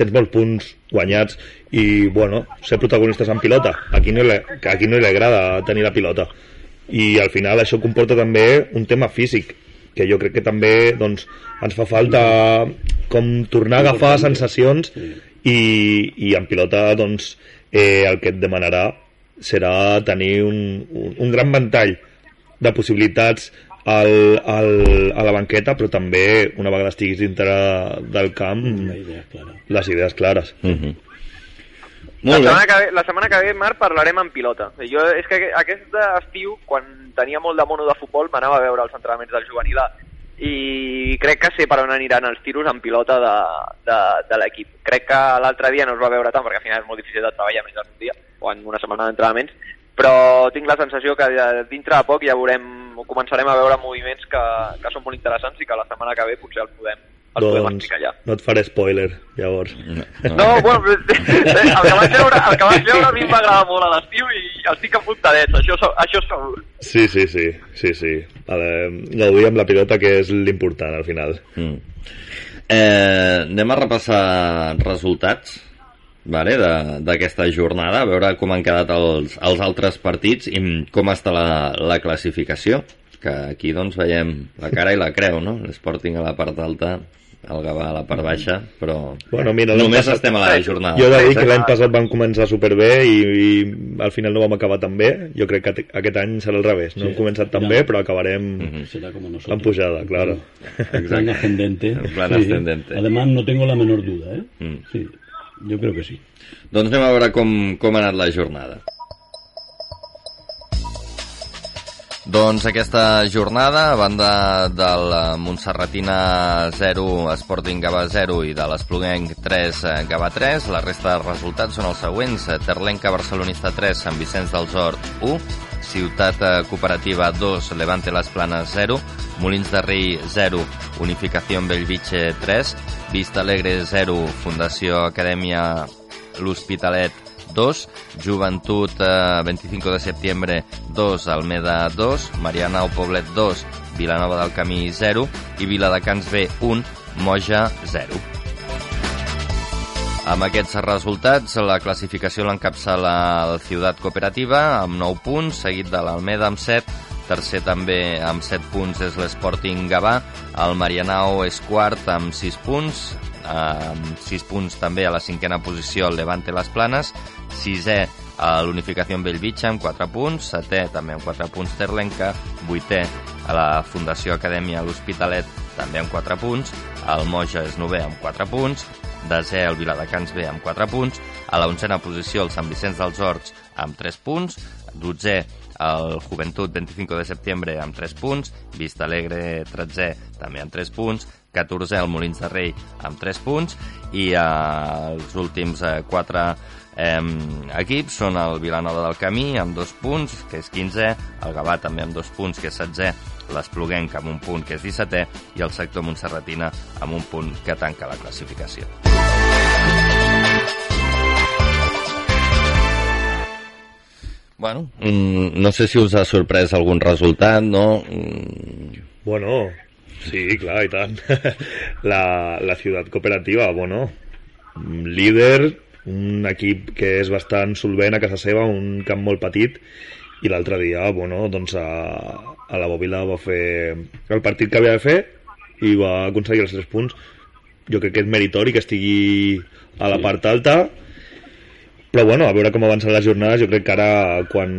tens molts punts guanyats i bueno, ser protagonistes en pilota. Aquí no, li, aquí no li agrada tenir la pilota. I al final això comporta també un tema físic que jo crec que també doncs, ens fa falta com tornar a agafar sensacions i, i en pilota doncs, eh, el que et demanarà serà tenir un, un, un gran ventall de possibilitats al, al, a la banqueta, però també, una vegada estiguis dintre del camp, idea clara. les idees clares. -huh. La Molt setmana, bé. que ve, la setmana que ve, Marc, parlarem en pilota. Jo, és que aquest estiu, quan tenia molt de mono de futbol, m'anava a veure els entrenaments del juvenil A i crec que sé per on aniran els tiros en pilota de, de, de l'equip. Crec que l'altre dia no es va veure tant, perquè al final és molt difícil de treballar més en un dia o en una setmana d'entrenaments, però tinc la sensació que dintre de poc ja veurem, començarem a veure moviments que, que són molt interessants i que la setmana que ve potser el podem, el podem Doncs explicar ja. no et faré spoiler, llavors. No, bueno, el que vaig veure, el que vaig veure a mi em va agradar molt a l'estiu i el tinc apuntadets, això, això segur. Sí, sí, sí, sí, sí. Vale, gaudir amb la pilota, que és l'important al final. Mm. Eh, anem a repassar resultats vale, de- d'aquesta jornada, a veure com han quedat els, els altres partits i com està la, la classificació, que aquí doncs veiem la cara i la creu, no? L'Sporting a la part alta, el Gavà a la part baixa, però Bueno, mira, només passat- estem a la jornada. Jo he de dir que l'any passat vam començar superbé i, i al final no vam acabar tan bé. Jo crec que aquest any serà al revés. No Sí. hem començat tan Ja. bé, però acabarem Mhm. Será como nosotros. en pujada, claro. En plan ascendente. En plan ascendente. Además, no tengo la menor duda, ¿eh? Mm. Sí, yo creo que sí. Doncs anem a veure com, com ha anat la jornada. Doncs aquesta jornada, a banda del eh, Montserratina 0, Sporting Gavà 0 i de l'Espluguenc 3, eh, Gavà 3, la resta de resultats són els següents. Eh, Terlenca Barcelonista 3, Sant Vicenç dels Horts 1, Ciutat eh, Cooperativa 2, Levante Les Planes 0, Molins de Rei 0, Unificació Bellvitge 3, Vista Alegre 0, Fundació Acadèmia l'Hospitalet 2, Joventut eh, 25 de setembre 2, Almeda 2, Mariana Poblet 2, Vilanova del Camí 0 i Viladecans B 1, Moja 0. Amb aquests resultats, la classificació l'encapçala el Ciutat Cooperativa amb 9 punts, seguit de l'Almeda amb 7, tercer també amb 7 punts és l'Sporting Gavà, el Marianao és quart amb 6 punts, amb 6 punts també a la cinquena posició el Levante Les Planes, sisè a l'Unificació en Bellvitge amb 4 punts, setè també amb 4 punts Terlenca, vuitè a la Fundació Acadèmia l'Hospitalet també amb 4 punts, el Moja és novè amb 4 punts, desè el Viladecans B amb 4 punts, a la onzena posició el Sant Vicenç dels Horts amb 3 punts, dotzè el Joventut 25 de setembre amb 3 punts, Vista Alegre 13 també amb 3 punts, 14è el Molins de Rei amb 3 punts i eh, els últims eh, 4 eh, equips són el Vilanova del Camí amb 2 punts, que és 15è, el Gavà també amb 2 punts, que és 16è, l'Espluguenc amb un punt, que és 17è, i el sector Montserratina amb un punt que tanca la classificació. Bueno, mm, no sé si us ha sorprès algun resultat, no? Mm, Bueno, sí, clar, i tant. <laughs> La, la ciutat cooperativa, bueno, líder, un equip que és bastant solvent a casa seva, un camp molt petit, i l'altre dia, bueno, doncs a, a la Bòbila va fer el partit que havia de fer i va aconseguir els tres punts. Jo crec que és meritori que estigui a la part alta, però bueno, a veure com avancen les jornades, jo crec que ara quan,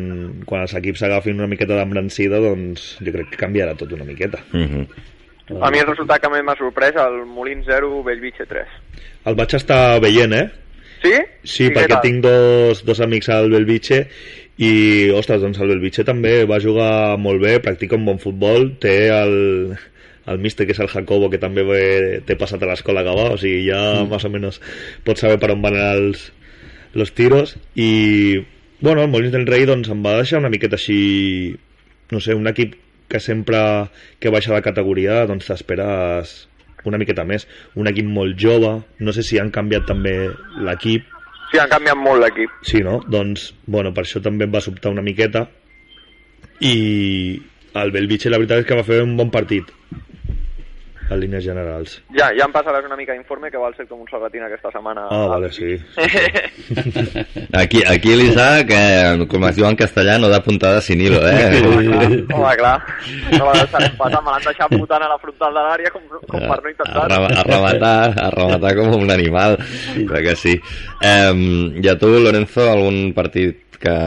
quan els equips s'agafin una miqueta d'embrancida, doncs jo crec que canviarà tot una miqueta. mm -hmm. A mi el resultat que més m'ha sorprès, el Molins 0, Bellvitge 3. El vaig estar veient, eh? Sí? Sí, I què perquè tinc dos, dos amics al Belvitge i, ostres, doncs el Belvitge també va jugar molt bé, practica un bon futbol, té el, el míster que és el Jacobo, que també ve, té passat a l'escola Gavà, o sigui, ja mm. més o menys pots saber per on van els, los tiros, i bueno, el Molins del Rei doncs em va deixar una miqueta així, no sé, un equip que sempre que baixa la categoria doncs t'esperes una miqueta més. Un equip molt jove, no sé si han canviat també l'equip, Sí, han canviat molt l'equip. Sí, no? Doncs, bueno, per això també em va sobtar una miqueta. I el Belvitge, la veritat és que va fer un bon partit en línies generals. Ja, ja em passaràs una mica d'informe que va al sector Montserratina aquesta setmana. Ah, vale, sí. <laughs> Aquí, aquí l'Isaac, eh, com es diu en castellà, no da puntada sin hilo, eh? Home, clar. No la deixarem passar, me l'han deixat votant a la frontal de l'àrea com, com per no intentar. a, a rematar, a rematar com un animal, crec que sí. Eh, I a tu, Lorenzo, algun partit que,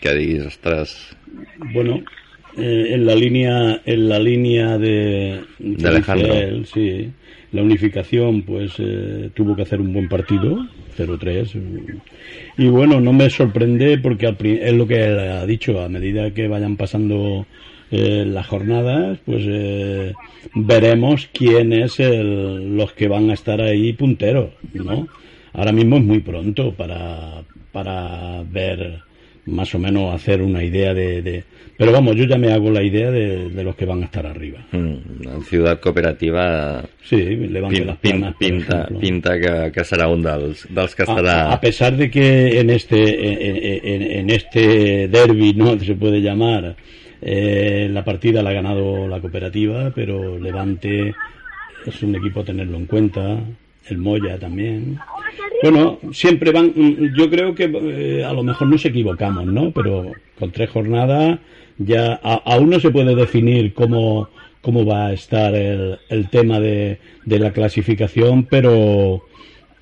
que diguis, ostres, Bueno, eh, en la línea en la línea de, De Alejandro. él, sí, la unificación pues eh, tuvo que hacer un buen partido, 0-3. Y bueno, no me sorprende porque al es lo que él ha dicho, a medida que vayan pasando eh, las jornadas, pues eh, veremos quién es el, los que van a estar ahí punteros, ¿no? Ahora mismo es muy pronto para, para ver más o menos hacer una idea de, de- pero vamos yo ya me hago la idea de, de los que van a estar arriba. Mm, en Ciutat Cooperativa sí levante pin, las pin, planas por pinta, pinta que, que serà un dels, dels que a, pesar de que en este en, en- en este derby no <laughs> se puede llamar eh, la partida la ha ganado la cooperativa pero Levante es un equipo a tenerlo en cuenta el Moya también. Bueno siempre van mm, yo creo que eh, a lo mejor nos equivocamos no pero con tres jornadas ya aún no se puede definir cómo cómo va a estar el, el tema de, de la clasificación pero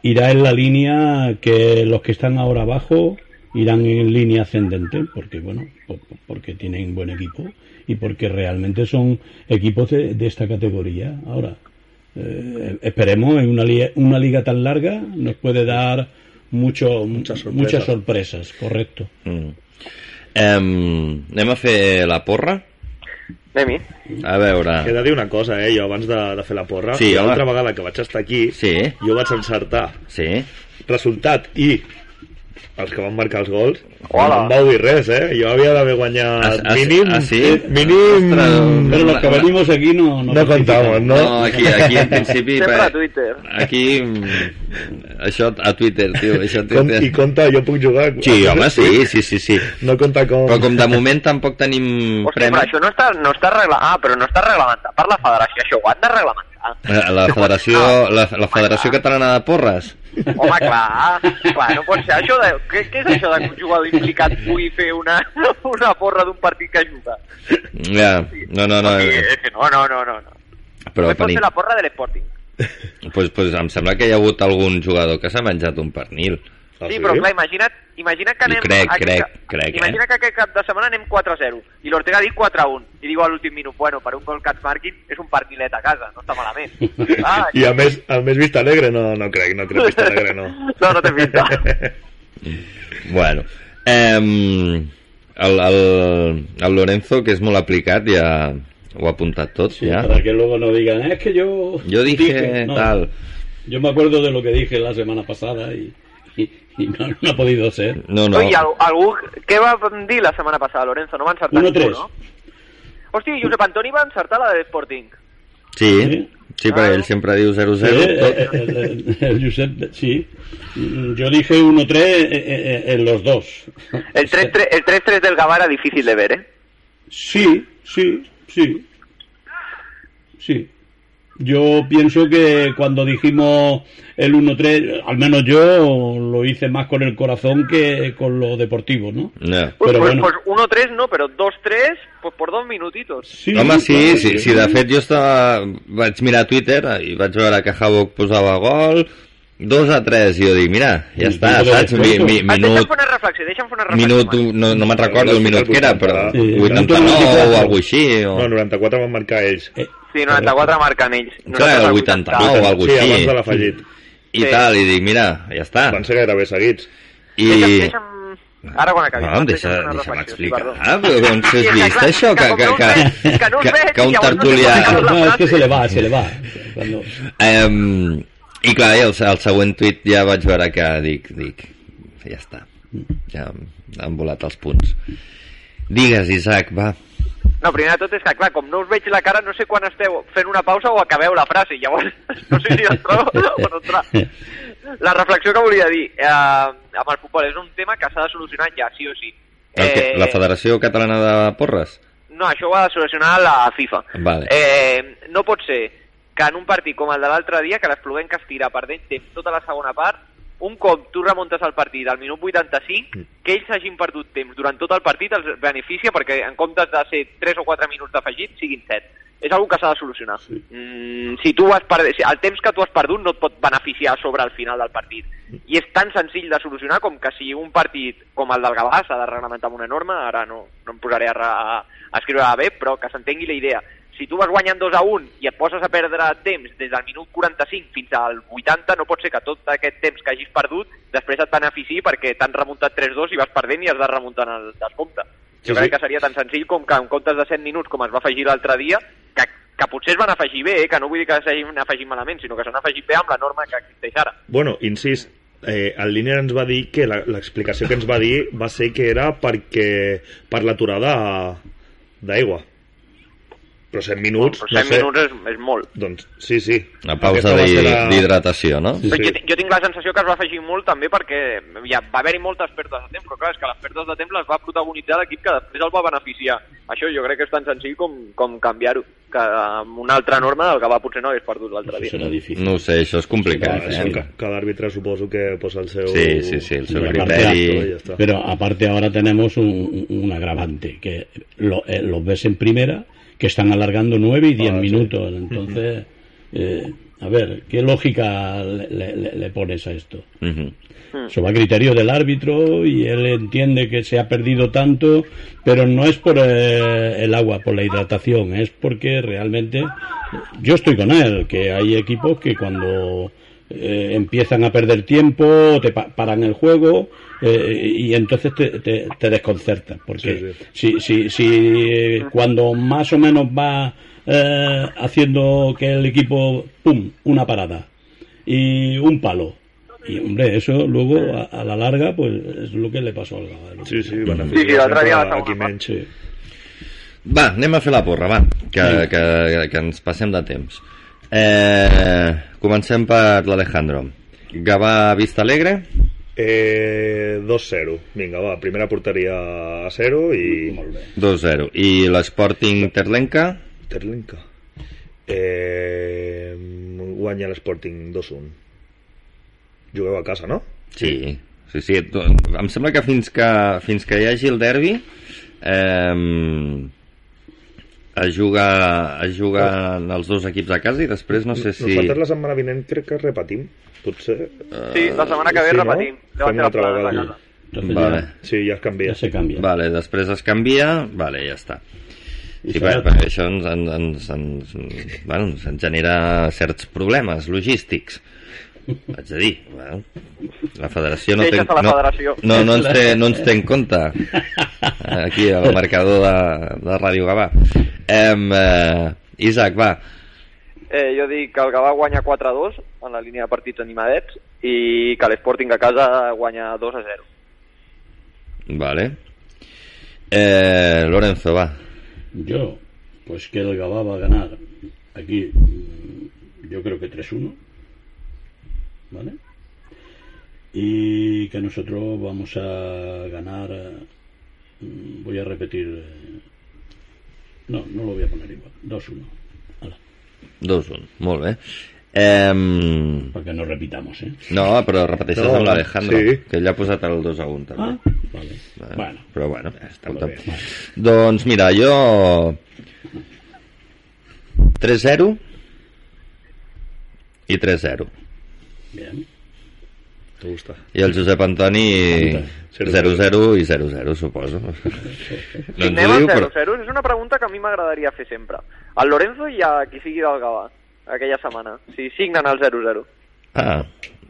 irá en la línea que los que están ahora abajo irán en línea ascendente porque bueno po- po- porque tienen buen equipo y porque realmente son equipos de, de esta categoría. Ahora eh, esperemos en una liga, una liga tan larga nos puede dar mucho Muchas sorpresas. muchas sorpresas correcto Mm. Em, anem a fer la porra? Anem-hi. A veure... He de dir una cosa, eh, jo abans de, de fer la porra, Sí, l'altra vegada que vaig estar aquí, Sí, jo vaig encertar sí. resultat i els que van marcar els gols, Hola. no em vau dir res, eh? Jo havia d'haver guanyat Ah, ah, mínim... ah, sí? Mínim... Ostres, pero los que venimos aquí no No contamos, no? No, aquí, aquí en principi... Sempre a Twitter. Aquí... Això a Twitter, tio. Això a Twitter. I compta, jo puc jugar... Sí, home, sí, sí, sí, sí. No compta com... Però com de moment tampoc tenim Hòstia, premi... però això no està, no està reglamentat. Ah, però no està reglamentat per la federació. Això ho han de reglamentar. Eh, La Federació, la, la Federació Catalana de Porres. Home, clar, clar, no pot ser això de... Què, què és això de que un jugador implicat pugui fer una, una porra d'un partit que juga? Ja, no, no, no. Eh, no, no, no, no. no. Però Només pot pernil. fer la porra de l'Sporting. Pues, pues em sembla que hi ha hagut algun jugador que s'ha menjat un pernil. Ah, Sí, però clar, imagina't, imagina't que anem... crec, aquest crec, cap- crec, eh? Imagina que aquest cap de setmana anem 4-0 i l'Ortega ha dit 4-1 i diu a l'últim minut, bueno, per un gol que ens marquin és un partilet a casa, no està malament. <laughs> Ah, I a més, a més Vista Alegre no, no crec, no crec Vista Alegre no. <laughs> No, no té pinta. <laughs> Bueno, eh, el, el, el Lorenzo, que és molt aplicat, ja ho ha apuntat tot, Sí, ja. para que luego no digan es que yo Jo dije no, tal. yo me acuerdo de lo que dije la semana pasada y, y, y no, no ha podido ser No, no. Oi, algú, algú... Què va dir la setmana passada, Lorenzo? No va encertar 1-3. ningú, no? Hòstia, Josep Antoni va encertar la de l'Sporting. Sí, Sí. sí, perquè ell sempre diu 0-0. Sí, eh, tot. eh, el, el- el Josep, sí. Yo dije 1-3 eh, eh, en los dos. El 3-3 el 3-3 del Gavà era difícil de ver, ¿eh? Sí, sí, sí. Sí. Yo pienso que cuando dijimos el 1-3, al menos yo lo hice más con el corazón que con lo deportivo, ¿no? No. Pues, Pero pues, bueno. pues 1-3 no, pero 2-3, pues por dos minutitos. Sí, Home, sí, claro, sí, sí, de fet jo estava... Vaig mirar Twitter i vaig veure que Havok posava gol, 2 a 3, i jo dic, mira, ja Sí, està, sí, saps? Mi, mi, Ah, deixa'm minut, fer una reflexió, deixa'm fer una reflexió. minut, no, no me'n recordo el minut que era, però Sí, 89 o alguna així, o... No, 94 van marcar ells. Eh, Sí, 94 marquen ells. Clar, el 89 o alguna Sí, abans així, de l'afegit. i Sí. tal, i dic, mira, ja està. Van ser gairebé seguits. I... Deixa'm, deixa'm... Ara quan acabi. No, Marc, deixa, deixa'm sí, explicar. Ah, però on Sí, s'has és que vist clar, això? que Que, que, no que, que no us que, veig, que un tertulià... no, es que se le va, se le va. Um, I clar, el, el següent tuit ja vaig veure que dic, dic, ja està, ja han volat els punts. Digues, Isaac, va. No, primer de tot és que, clar, com no us veig la cara, no sé quan esteu fent una pausa o acabeu la frase. Llavors, <laughs> no sé si entro o no entrar. La reflexió que volia dir, eh, amb el futbol, és un tema que s'ha de solucionar ja, sí o sí. El que, la Federació Catalana de Porres? No, això ho ha de solucionar la FIFA. Vale. Eh, no pot ser que en un partit com el de l'altre dia, que l'Espluguem que es tira perdent temps tota la segona part, un cop tu remuntes el partit al minut 85, que ells hagin perdut temps durant tot el partit els beneficia perquè en comptes de ser 3 o 4 minuts d'afegit, siguin 7. És una que s'ha de solucionar. Mm, si tu has perdut, si el temps que tu has perdut no et pot beneficiar sobre el final del partit. I és tan senzill de solucionar com que si un partit com el del Gavà s'ha de reglamentar amb una norma, ara no, no em posaré a, a, a escriure bé, però que s'entengui la idea. Si tu vas guanyant 2 a 1 i et poses a perdre temps des del minut 45 fins al 80, no pot ser que tot aquest temps que hagis perdut després et benefici perquè t'han remuntat 3-2 i vas perdent i has de remuntar en el descompte. Jo Sí, crec sí. que seria tan senzill com que en comptes de 7 minuts, com es va afegir l'altre dia, que, que potser es van afegir bé, eh, que no vull dir que s'hagin afegit malament, sinó que s'han afegit bé amb la norma que existeix ara. Bueno, incís, eh, el línia ens va dir que la- l'explicació que ens va dir va ser que era perquè per l'aturada d'aigua. Però 7 minuts, Però no 7 sé. minuts és, és molt. Doncs sí, sí. Una pausa Aquesta va ser d'hi- la- d'hidratació, no? Sí, sí. jo, jo tinc la sensació que es va afegir molt també perquè ja va haver-hi moltes perdes de temps, però clar, és que les perdes de temps les va protagonitzar l'equip que després el va beneficiar. Això jo crec que és tan senzill com, com canviar-ho, que amb una altra norma el que va potser no hagués perdut l'altre dia. serà difícil. No ho sé, això és complicat, Clar, això, eh? ca- cada àrbitre suposo que posa el seu... Sí, sí, sí, el seu criteri. está. Pero aparte ahora tenemos un, un agravante, que lo- eh, los ves en primera, que están alargando nueve y diez Ah, sí. minutos. Entonces, eh, a ver, ¿qué lógica le, le- le pones a esto? Mhm. Eso va a criterio del árbitro y él entiende que se ha perdido tanto, pero no es por eh, el agua, por la hidratación, es porque realmente yo estoy con él, que hay equipos que cuando eh, empiezan a perder tiempo, te pa- paran el juego eh, y entonces te, te, te desconcertas, porque si, si, si cuando más o menos va eh, haciendo que el equipo, pum, una parada y un palo. Y hombre, eso luego a, a la larga pues es lo que le pasó al Gavà. Sí, sí, Sí, beneficia sí, sempre a. Sí. Va, anem a fer la porra, va, que, Vinga. que, que ens passem de temps. Eh, comencem per l'Alejandro. Gavà Vista Alegre, Eh, 2-0. Vinga, va, primera porteria a 0 i... Molt bé. 2-0. I l'Sporting Terlenca, Terlenca. Eh, guanya l'Sporting 2-1. Jugueu a casa, no? Sí, sí, sí. Em sembla que fins que, fins que hi hagi el derbi eh, es juga, es juguen els dos equips a casa i després no sé si... Nosaltres la setmana vinent crec que repetim. Potser... Sí, la setmana que ve Sí, no? repetim. Deuen Fem una altra vegada. Vale. Sí, ja es canvia. ya se cambia. Vale, després es canvia, vale, ja està. I Sí, serà- perquè, això ens, ens, ens, ens, bueno, ens genera certs problemes logístics. Haig de dir, bueno, la federació no la no, federació. no, no, ens té, no ens té en compte aquí al marcador de, de Ràdio Gavà. Em, eh, Isaac, va, Eh, jo dic que el Gavà guanya 4-2 en la línia de partits animadets i que l'Sporting a casa guanya 2-0. vale. Eh, Lorenzo, va. Yo, pues que el Gabá va a ganar aquí, yo creo que 3-1, ¿vale? Y que nosotros vamos a ganar, eh, voy a repetir, eh, no, no lo voy a poner igual, 2-1, Hala, 2-1, molt bé. Em, para que no repitamos, ¿eh? no, però repeteixes No, amb l'Alejandro, sí. que ell ha posat el 2 a 1 també. Ah, vale, Vale. bueno, Però bueno, escolta. molt bé. Doncs mira, jo 3-0 i 3-0. bien. Gusta. I el Josep Antoni Zero, 0-0 i 0-0, suposo. <laughs> No Si ens anem ho diu, però... 0-0, és una pregunta que a mi m'agradaria fer sempre. Al Lorenzo i a qui sigui del Gavà, aquella setmana, si signen el 0-0. Ah,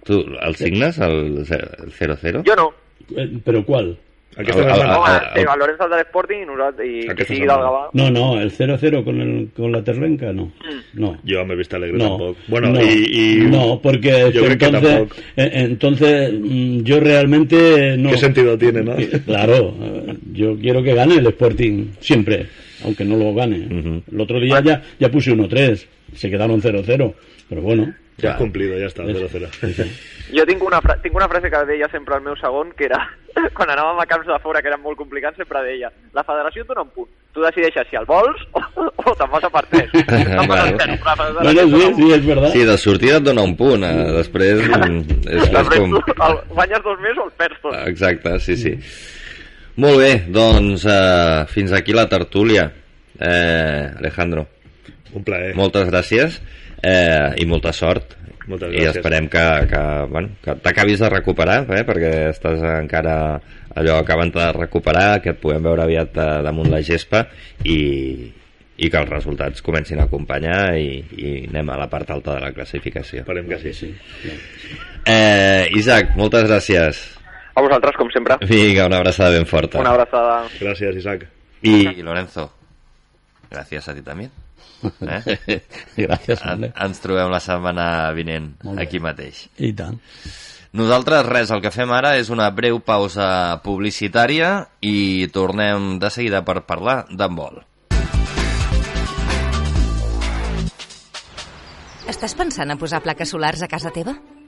tu el signes, el 0-0? Jo no. Eh, ¿Pero cuál? Aquesta El- setmana... el- Home, ah, sí, ah. el Lorenzo el de l'Sporting i, nosaltres, i qui Aquesta sigui del setmana. Gavà. No, no, el 0-0 con, el, con la Terlenca, no. No. Jo m'he vist alegre No, tampoc. Bueno, no, i, i... no, porque Yo creo que entonces, tampoco. eh, entonces mm, yo realmente no. ¿Qué sentido tiene, no? Eh, Claro, eh, yo quiero que gane el Sporting siempre, aunque no lo gane. Ujú. El otro día ya, ya puse 1-3, se quedaron 0-0, pero bueno. Ja has cumplido, ja està, 0-0. <laughs> Jo tinc una, fra tinc una frase que deia sempre al meu segon, que era, <laughs> quan anàvem a camps de fora, que eren molt complicats, sempre deia, la federació et dona un punt. Tu decideixes si el vols o, <laughs> o te'n vas a per tres. Te'n vas a Claro. Bueno, et sí, dona un sí, es verdad. Sí, de sortida et dona un punt, eh? després mm, és, és Després com... tu el, guanyes dos més o el perds tot. Exacte, sí, sí. Molt bé, doncs eh, fins aquí la tertúlia. Eh, Alejandro, Un plaer. moltes gràcies eh, i molta sort. Moltes I gràcies. esperem que, que, bueno, que t'acabis de recuperar, eh, perquè estàs encara allò acabant de recuperar, que et puguem veure aviat eh, damunt la gespa i, i que els resultats comencin a acompanyar i, i anem a la part alta de la classificació. Esperem que sí. Sí. Eh, Isaac, moltes gràcies. A vosaltres, com sempre. Vinga, una abraçada ben forta. Una abraçada. Gràcies, Isaac. I Lorenzo, gràcies a ti també. Eh? <laughs> Gràcies, En, ens trobem la setmana vinent, aquí mateix. I tant. Nosaltres, res, el que fem ara és una breu pausa publicitària i tornem de seguida per parlar d'handbol. Estàs pensant en posar plaques solars a casa teva?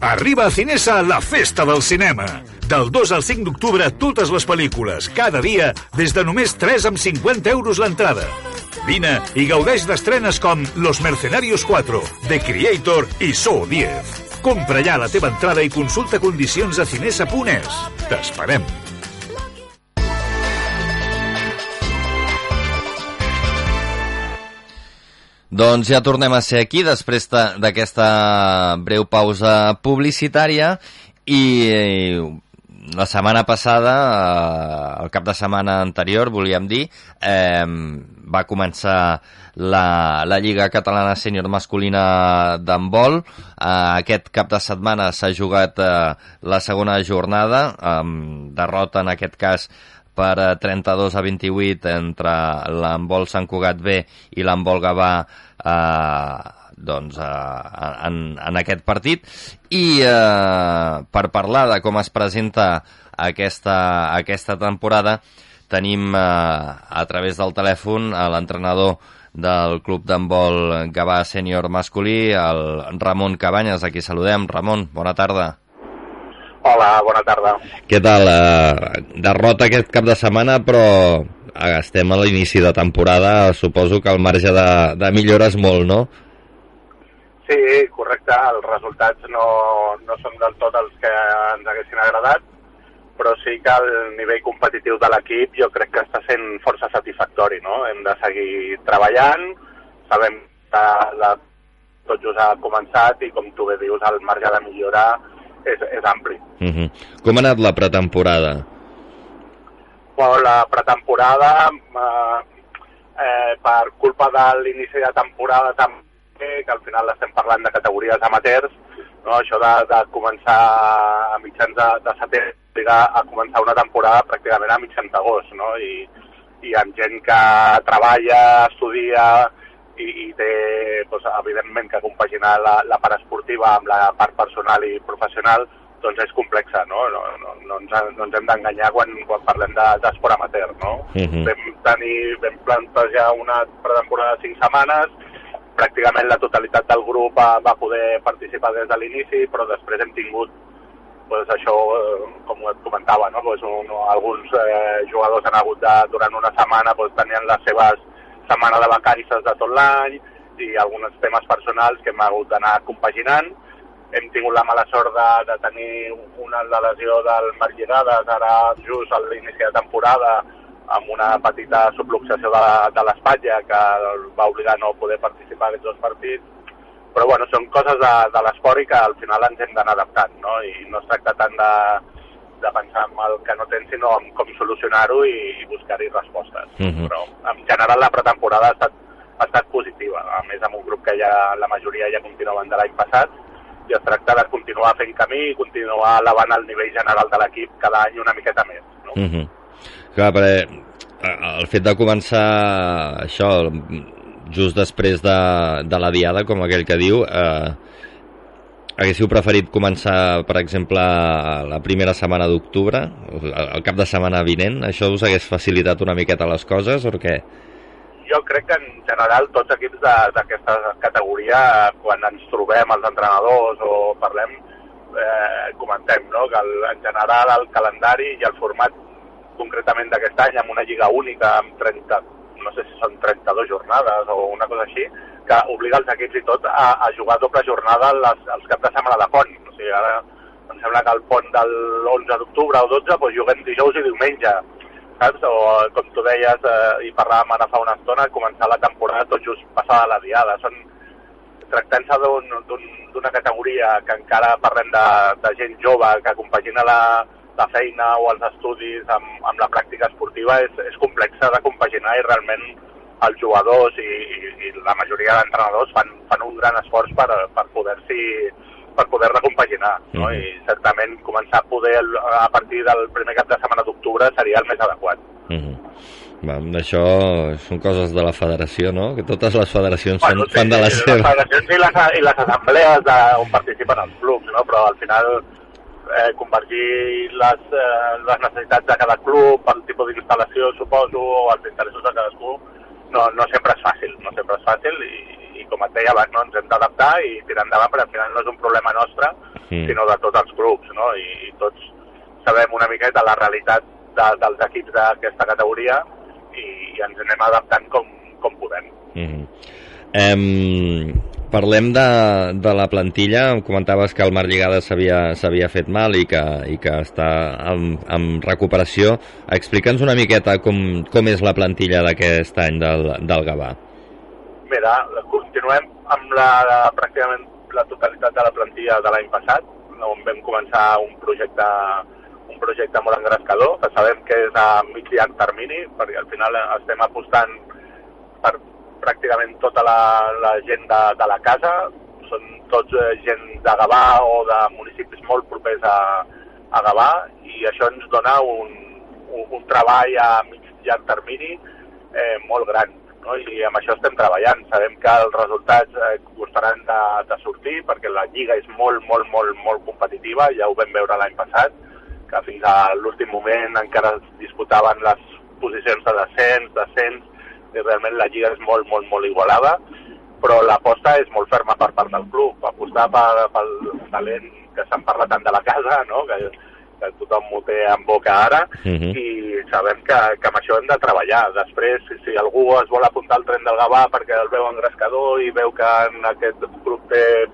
Arriba a Cinesa la festa del cinema. Del 2 al 5 d'octubre, totes les pel·lícules, cada dia, des de només 3 amb 50 euros l'entrada. Vine i gaudeix d'estrenes com Los Mercenarios 4, The Creator i So 10. Compra ja la teva entrada i consulta condicions a cinesa.es. T'esperem. Doncs ja tornem a ser aquí després de- d'aquesta breu pausa publicitària i eh, la setmana passada, eh, el cap de setmana anterior, volíem dir, eh, va començar la, la Lliga Catalana Sènior Masculina d'handbol. Eh, aquest cap de setmana s'ha jugat eh, la segona jornada, amb derrota en aquest cas per eh, 32 a 28 entre l'handbol Sant Cugat B i l'handbol Gavà eh, doncs, eh, en, en aquest partit i eh, per parlar de com es presenta aquesta, aquesta temporada tenim eh, a través del telèfon a l'entrenador del club d'handbol Gavà sènior masculí, el Ramon Cabanyes, a qui saludem. Ramon, bona tarda. Hola, bona tarda. Què tal? Eh, derrota aquest cap de setmana, però eh, estem a l'inici de temporada. Suposo que el marge de, de millora és molt, no? Sí, correcte, els resultats no, no són del tot els que ens haguessin agradat, però sí que el nivell competitiu de l'equip jo crec que està sent força satisfactori, no? Hem de seguir treballant, sabem que la, tot just ha començat i, com tu bé dius, el marge de millora és, és ampli. Uh -huh. Com ha anat la pretemporada? Bueno, la pretemporada, eh, eh, per culpa de l'inici de temporada també, que al final estem parlant de categories amateurs, no? això de, de començar a mitjans de, de setembre a començar una temporada pràcticament a mitjans d'agost, no? I, i amb gent que treballa, estudia i, i té, doncs, evidentment, que compaginar la, la part esportiva amb la part personal i professional, doncs és complexa, no? No, no, no ens, no ens hem d'enganyar quan, quan parlem de- d'esport amateur, no? Mhm. Vam, tenir, vam plantejar una pretemporada de 5 setmanes, pràcticament la totalitat del grup va, va poder participar des de l'inici, però després hem tingut pues, això, eh, com et comentava, no? pues, un, alguns eh, jugadors han hagut de, durant una setmana pues, tenien les seves setmanes de vacances de tot l'any i alguns temes personals que hem hagut d'anar compaginant. Hem tingut la mala sort de, de tenir una la lesió del Marc Llegades ara just a l'inici de temporada amb una petita subluxació de, de l'espatlla que va obligar a no poder participar d'aquests dos partits però bueno, són coses de, de l'esport i que al final ens hem d'anar adaptant, no? I no es tracta tant de, de pensar en el que no tens, sinó en com solucionar-ho i, i buscar-hi respostes. Mhm. Però en general la pretemporada ha estat, ha estat positiva, a més amb un grup que ja la majoria ja continuaven de l'any passat i es tracta de continuar fent camí i continuar elevant el nivell general de l'equip cada any una miqueta més. No? Uh -huh. Clar, perquè eh, el fet de començar això just després de, de la diada, com aquell que diu, eh, haguéssiu preferit començar, per exemple, la primera setmana d'octubre, el cap de setmana vinent? Això us hagués facilitat una miqueta les coses o què? Jo crec que en general tots equips d'aquesta categoria, quan ens trobem els entrenadors o parlem, eh, comentem no? que el, en general el calendari i el format concretament d'aquest any amb una lliga única amb 30, no sé si són 32 jornades o una cosa així, que obliga els equips i tot a, a jugar doble jornada les, els caps de setmana de pont. O sigui, ara em sembla que el pont del 11 d'octubre o 12 doncs juguem dijous i diumenge, saps? O com tu deies eh, i parlàvem ara fa una estona, començar la temporada tot just passada la diada. Són tractant-se d'una un, categoria que encara parlem de, de gent jove que compagina la, la feina o els estudis amb, amb la pràctica esportiva és, és complexa de compaginar i realment els jugadors i, i, i la majoria d'entrenadors fan, fan un gran esforç per, per poder-s'hi per poder-la compaginar, no? Mm. I certament començar a poder a partir del primer cap de setmana d'octubre seria el més adequat. Mm. Això són coses de la federació, no? Que totes les federacions bueno, fan, sí, fan de la seva. Les federacions i les, i les assemblees de, on participen els clubs, no? Però al final eh, convergir les, eh, les necessitats de cada club, el tipus d'instal·lació, suposo, o els interessos de cadascú, no, no sempre és fàcil, no sempre és fàcil i, i com et deia abans, no, ens hem d'adaptar i tirar endavant, perquè al final no és un problema nostre, mm. sinó de tots els grups, no? I, i tots sabem una miqueta la realitat de, dels equips d'aquesta categoria i, i ens anem adaptant com, com podem. Mm. -hmm. Um, Parlem de, de la plantilla, em comentaves que el Mar Lligada s'havia fet mal i que, i que està en, en recuperació. Explica'ns una miqueta com, com és la plantilla d'aquest any del, del Gavà. Mira, continuem amb la, pràcticament la totalitat de la plantilla de l'any passat, on vam començar un projecte un projecte molt engrescador, que sabem que és a mig llarg termini, perquè al final estem apostant per pràcticament tota la, la gent de, de la casa, són tots eh, gent de Gavà o de municipis molt propers a, a Gavà i això ens dona un, un, un treball a mig llarg termini eh, molt gran no? i amb això estem treballant. Sabem que els resultats eh, costaran de, de sortir perquè la lliga és molt, molt, molt, molt competitiva, ja ho vam veure l'any passat, que fins a l'últim moment encara es disputaven les posicions de descens, descens, realment la lliga és molt, molt, molt igualada, però l'aposta és molt ferma per part del club, apostar per, pel talent que se'n parla tant de la casa, no? que, que tothom ho té en boca ara, uh Mhm. -huh. i sabem que, que amb això hem de treballar. Després, si, si algú es vol apuntar al tren del Gavà perquè el veu engrescador i veu que en aquest grup té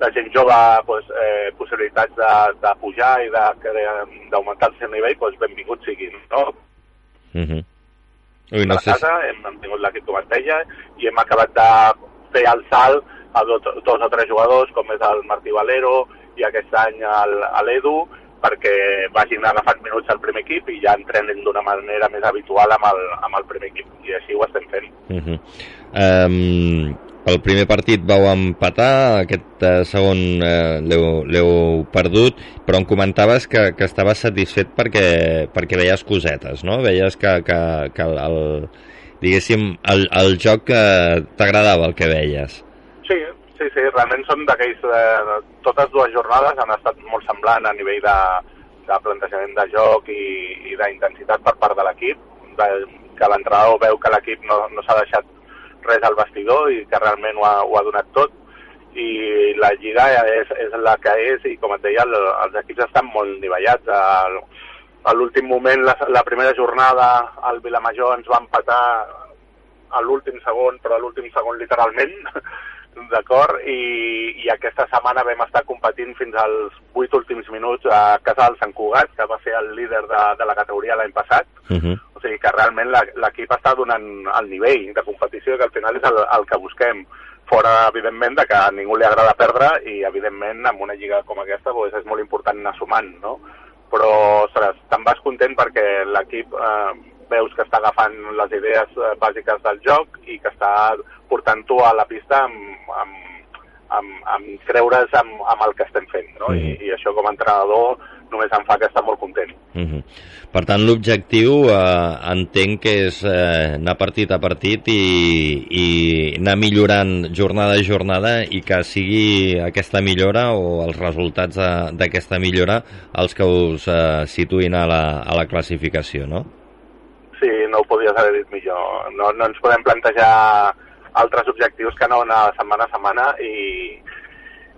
de gent jove pues, eh, possibilitats de, de pujar i d'augmentar el seu nivell, pues, benvingut siguin. No? Uh -huh. Ui, no a la sé casa, hem, hem tingut l'equip et deia, i hem acabat de fer el salt a dos, dos o tres jugadors, com és el Martí Valero i aquest any l'Edu, perquè vagin agafant minuts al primer equip i ja entrenen d'una manera més habitual amb el, amb el primer equip, i així ho estem fent. Uh -huh. um, el primer partit vau empatar, aquest uh, segon uh, l'heu perdut, però em comentaves que, que estaves satisfet perquè, perquè veies cosetes, no? Veies que, que, que el, diguéssim, el, el joc uh, t'agradava el que veies. Sí, sí, sí, realment són d'aquells... Eh, totes dues jornades han estat molt semblant a nivell de, de plantejament de joc i, i d'intensitat per part de l'equip, que l'entrenador veu que l'equip no, no s'ha deixat res al vestidor i que realment ho ha, ho ha donat tot. I la Lliga és, és la que és i com et deia el, els equips estan molt nivellats El, a l'últim moment la, la primera jornada el Vilamajor ens va empatar a l'últim segon però a l'últim segon literalment d'acord? I, I aquesta setmana vam estar competint fins als vuit últims minuts a casa del Sant Cugat, que va ser el líder de, de la categoria l'any passat. Uh -huh. O sigui que realment l'equip està donant el nivell de competició que al final és el, el que busquem. Fora, evidentment, de que a ningú li agrada perdre i, evidentment, amb una lliga com aquesta doncs, és molt important anar sumant, no? Però, ostres, te'n vas content perquè l'equip eh, veus que està agafant les idees eh, bàsiques del joc i que està portant-ho a la pista amb, amb, amb, amb creure's amb, amb el que estem fent, no? I, I això com a entrenador només em fa que estar molt content. Uh -huh. Per tant, l'objectiu eh, entenc que és eh, anar partit a partit i, i anar millorant jornada a jornada i que sigui aquesta millora o els resultats d'aquesta millora els que us eh, situïn a la, a la classificació, no? Sí, no ho podies haver dit millor. No, no ens podem plantejar altres objectius que no anar setmana a setmana i,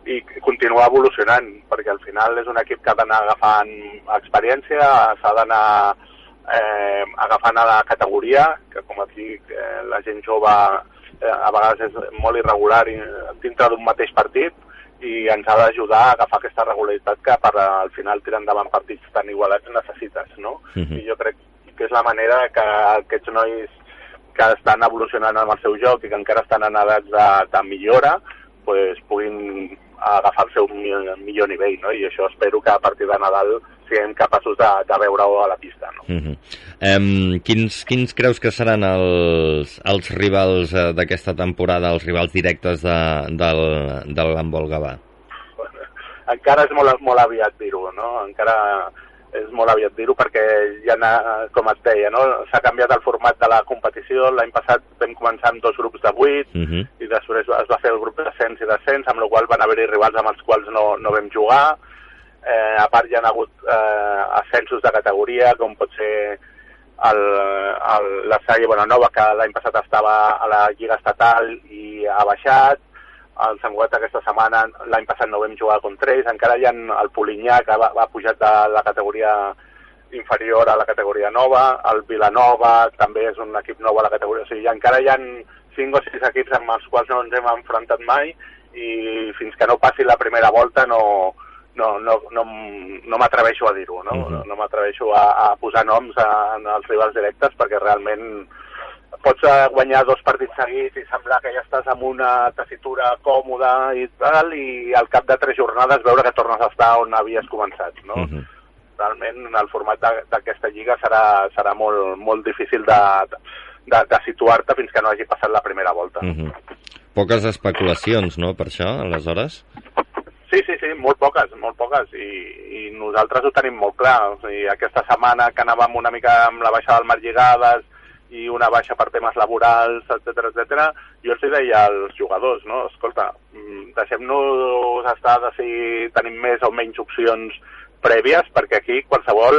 i continuar evolucionant, perquè al final és un equip que ha d'anar agafant experiència, s'ha d'anar eh, agafant a la categoria, que com et dic, eh, la gent jove eh, a vegades és molt irregular i, dintre d'un mateix partit i ens ha d'ajudar a agafar aquesta regularitat que per al final tirar endavant partits tan igualats necessites, no? Uh -huh. I jo crec que és la manera que aquests nois que estan evolucionant amb el seu joc i que encara estan en edats de, de millora, pues, puguin agafar el seu millor nivell, no? I això espero que a partir de Nadal siguem capaços de, de veure-ho a la pista, no? Uh -huh. um, quins, quins creus que seran els, els rivals uh, d'aquesta temporada, els rivals directes de, del, del Gambol Gavà? Encara és molt, molt aviat dir-ho, no? Encara és molt aviat dir-ho perquè ja, com et deia, no? s'ha canviat el format de la competició. L'any passat vam començar amb dos grups de vuit uh -huh. i després es va fer el grup d'ascens i descens, amb la qual van haver-hi rivals amb els quals no, no vam jugar. Eh, a part hi ha hagut eh, ascensos de categoria, com pot ser el, el, la sèrie Bonanova, que l'any passat estava a la Lliga Estatal i ha baixat el Sant Cugat aquesta setmana, l'any passat no vam jugar contra ells, encara hi ha el Polinyà que va, va pujat de la categoria inferior a la categoria nova, el Vilanova també és un equip nou a la categoria, o sigui, encara hi ha 5 o 6 equips amb els quals no ens hem enfrontat mai i fins que no passi la primera volta no, no, no, no, no m'atreveixo a dir-ho, no? Uh -huh. No m'atreveixo a, a posar noms en els rivals directes perquè realment pots eh, guanyar dos partits seguits i semblar que ja estàs amb una tessitura còmoda i tal, i al cap de tres jornades veure que tornes a estar on havies començat, no? Uh -huh. Realment el format d'aquesta lliga serà, serà molt, molt difícil de, de, de situar-te fins que no hagi passat la primera volta. Uh -huh. Poques especulacions, no?, per això, aleshores? Sí, sí, sí, molt poques, molt poques, i, i nosaltres ho tenim molt clar. O sigui, aquesta setmana que anàvem una mica amb la baixada del Mar Lligades, i una baixa per temes laborals, etc etc. jo els deia als jugadors, no? Escolta, mm, deixem-nos estar de si tenim més o menys opcions prèvies, perquè aquí qualsevol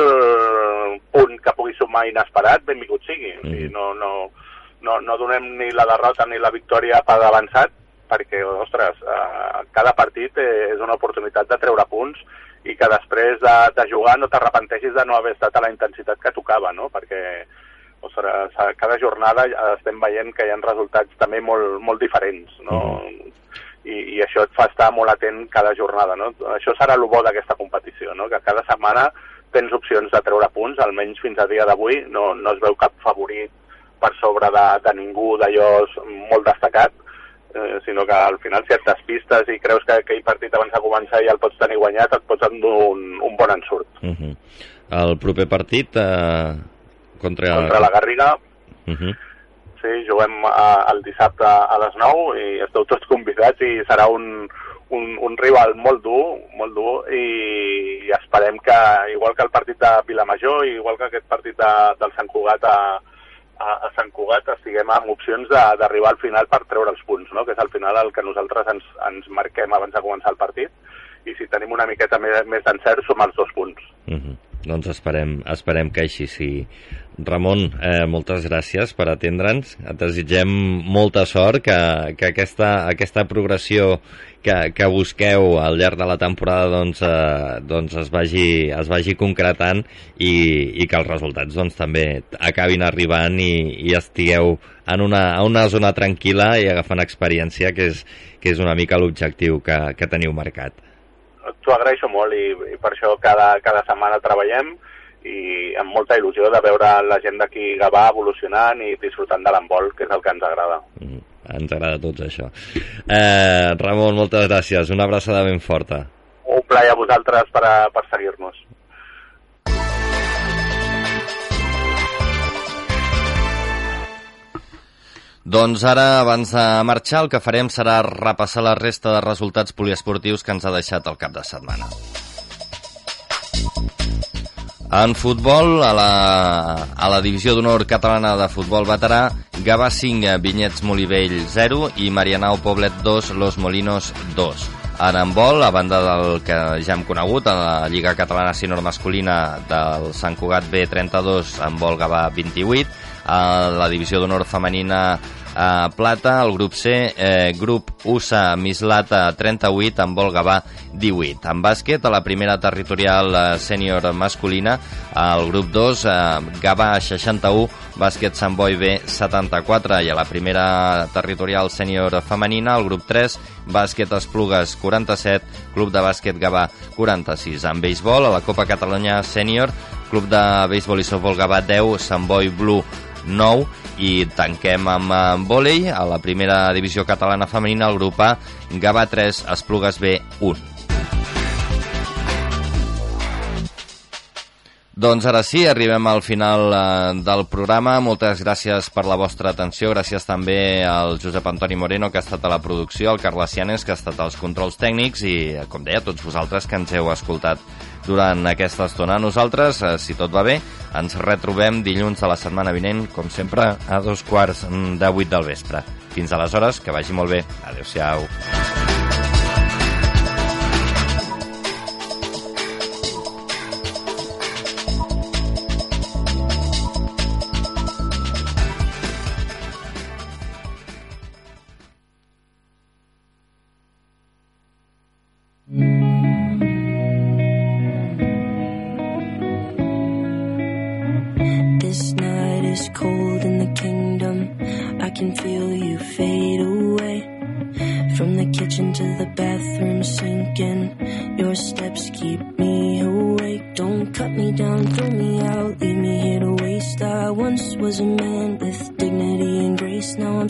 punt que pugui sumar inesperat, benvingut sigui. Mm. O sigui, no, no, no, no donem ni la derrota ni la victòria per avançat, perquè, ostres, eh, cada partit és una oportunitat de treure punts i que després de, de jugar no t'arrepenteixis de no haver estat a la intensitat que tocava, no? Perquè o sigui, cada jornada estem veient que hi ha resultats també molt, molt diferents, no? Mm. I, I això et fa estar molt atent cada jornada, no? Això serà el bo d'aquesta competició, no? Que cada setmana tens opcions de treure punts, almenys fins a dia d'avui no, no es veu cap favorit per sobre de, de ningú d'allò molt destacat, eh, sinó que al final si et despistes i creus que aquell partit abans de començar ja el pots tenir guanyat, et pots endur un, un bon ensurt. Uh -huh. El proper partit eh, contra... Contra la Garriga. Uh -huh. Sí, juguem a, el dissabte a les 9 i esteu tots convidats i serà un, un, un rival molt dur, molt dur i, i esperem que, igual que el partit de Vilamajor, igual que aquest partit de, del Sant Cugat a, a, a Sant Cugat, estiguem amb opcions d'arribar al final per treure els punts, no? que és al final el que nosaltres ens, ens marquem abans de començar el partit i si tenim una miqueta més, més d'encert som els dos punts. Uh -huh. Doncs esperem, esperem que així sigui. Ramon, eh, moltes gràcies per atendre'ns. Et desitgem molta sort, que, que aquesta, aquesta progressió que, que busqueu al llarg de la temporada doncs, eh, doncs es, vagi, es vagi concretant i, i que els resultats doncs, també acabin arribant i, i estigueu en una, en una zona tranquil·la i agafant experiència, que és, que és una mica l'objectiu que, que teniu marcat. T'ho agraeixo molt i, i per això cada, cada setmana treballem i amb molta il·lusió de veure la gent d'aquí Gavà evolucionant i disfrutant de l'embol, que és el que ens agrada. Mm, ens agrada tots això. Eh, Ramon, moltes gràcies. Una abraçada ben forta. Un plaer a vosaltres per, a, per seguir-nos. Doncs ara, abans de marxar, el que farem serà repassar la resta de resultats poliesportius que ens ha deixat el cap de setmana. En futbol, a la, a la divisió d'honor catalana de futbol veterà, Gavà 5, Vinyets Molivell 0 i Marianao Poblet 2, Los Molinos 2. En handbol, a banda del que ja hem conegut, a la Lliga Catalana Senior Masculina del Sant Cugat B32, en vol Gavà 28, a la divisió d'honor femenina a Plata, el grup C, eh, grup USA Mislata 38, amb vol Gavà 18. En bàsquet, a la primera territorial eh, sènior masculina, al grup 2, eh, Gavà 61, bàsquet Sant Boi B 74 i a la primera territorial sènior femenina, el grup 3, bàsquet Esplugues 47, club de bàsquet Gavà 46. En béisbol, a la Copa Catalunya sènior, club de béisbol i softbol Gavà 10, Sant Boi Blue 9 i tanquem amb, vòlei a la primera divisió catalana femenina, el grup A, Gavà 3, Esplugues B 1. Doncs ara sí, arribem al final eh, del programa. Moltes gràcies per la vostra atenció. Gràcies també al Josep Antoni Moreno, que ha estat a la producció, al Carles Cianes, que ha estat als controls tècnics i, com deia, a tots vosaltres que ens heu escoltat durant aquesta estona. Nosaltres, eh, si tot va bé, ens retrobem dilluns de la setmana vinent, com sempre, a dos quarts de vuit del vespre. Fins aleshores, que vagi molt bé. Adéu-siau. This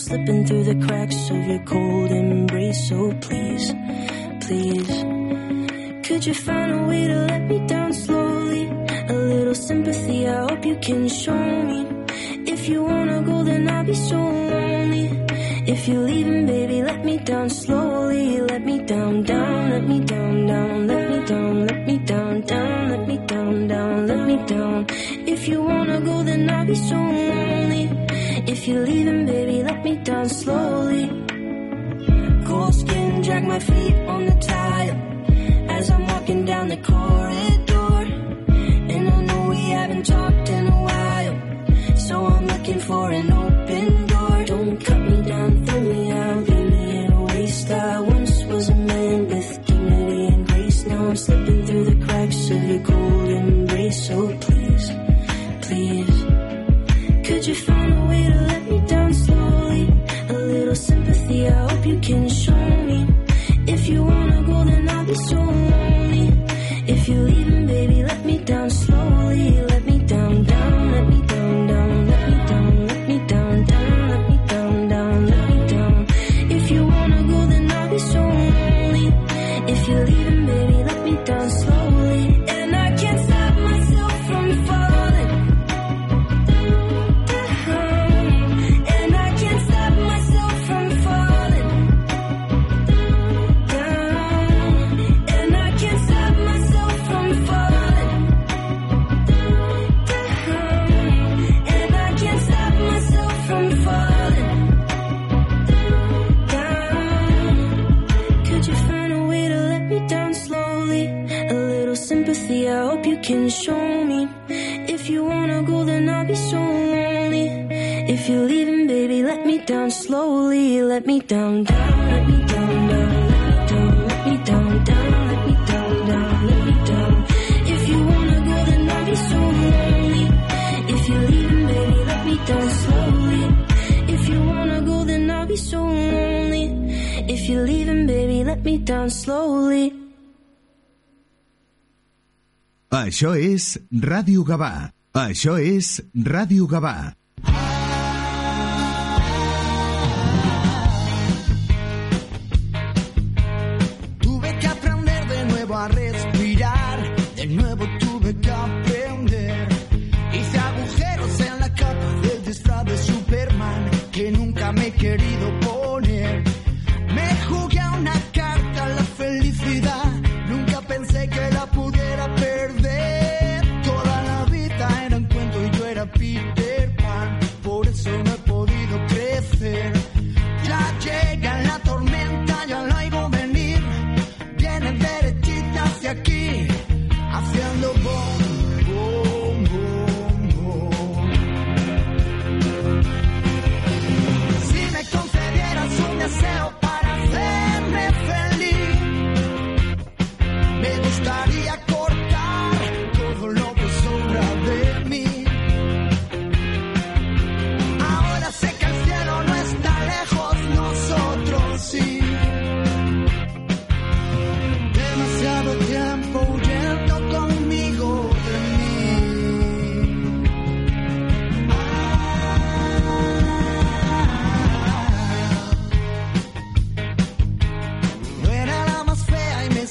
slipping through the cracks of your cold embrace. So please, please. Could you find a can show me. If you wanna go, then I'll be so lonely. If you're leaving, baby, let me down slowly. Let me down, down, let me down, down, let me down, let me down, down, let me down, down, let me down. If you wanna go, then I'll be so lonely. If you're leaving, baby, let me down slowly. If you wanna go, then I'll be so lonely. If you're leaving, baby, let me down slowly. Això és Ràdio Gavà. Això és Ràdio Gavà.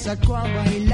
Sacó a bailar,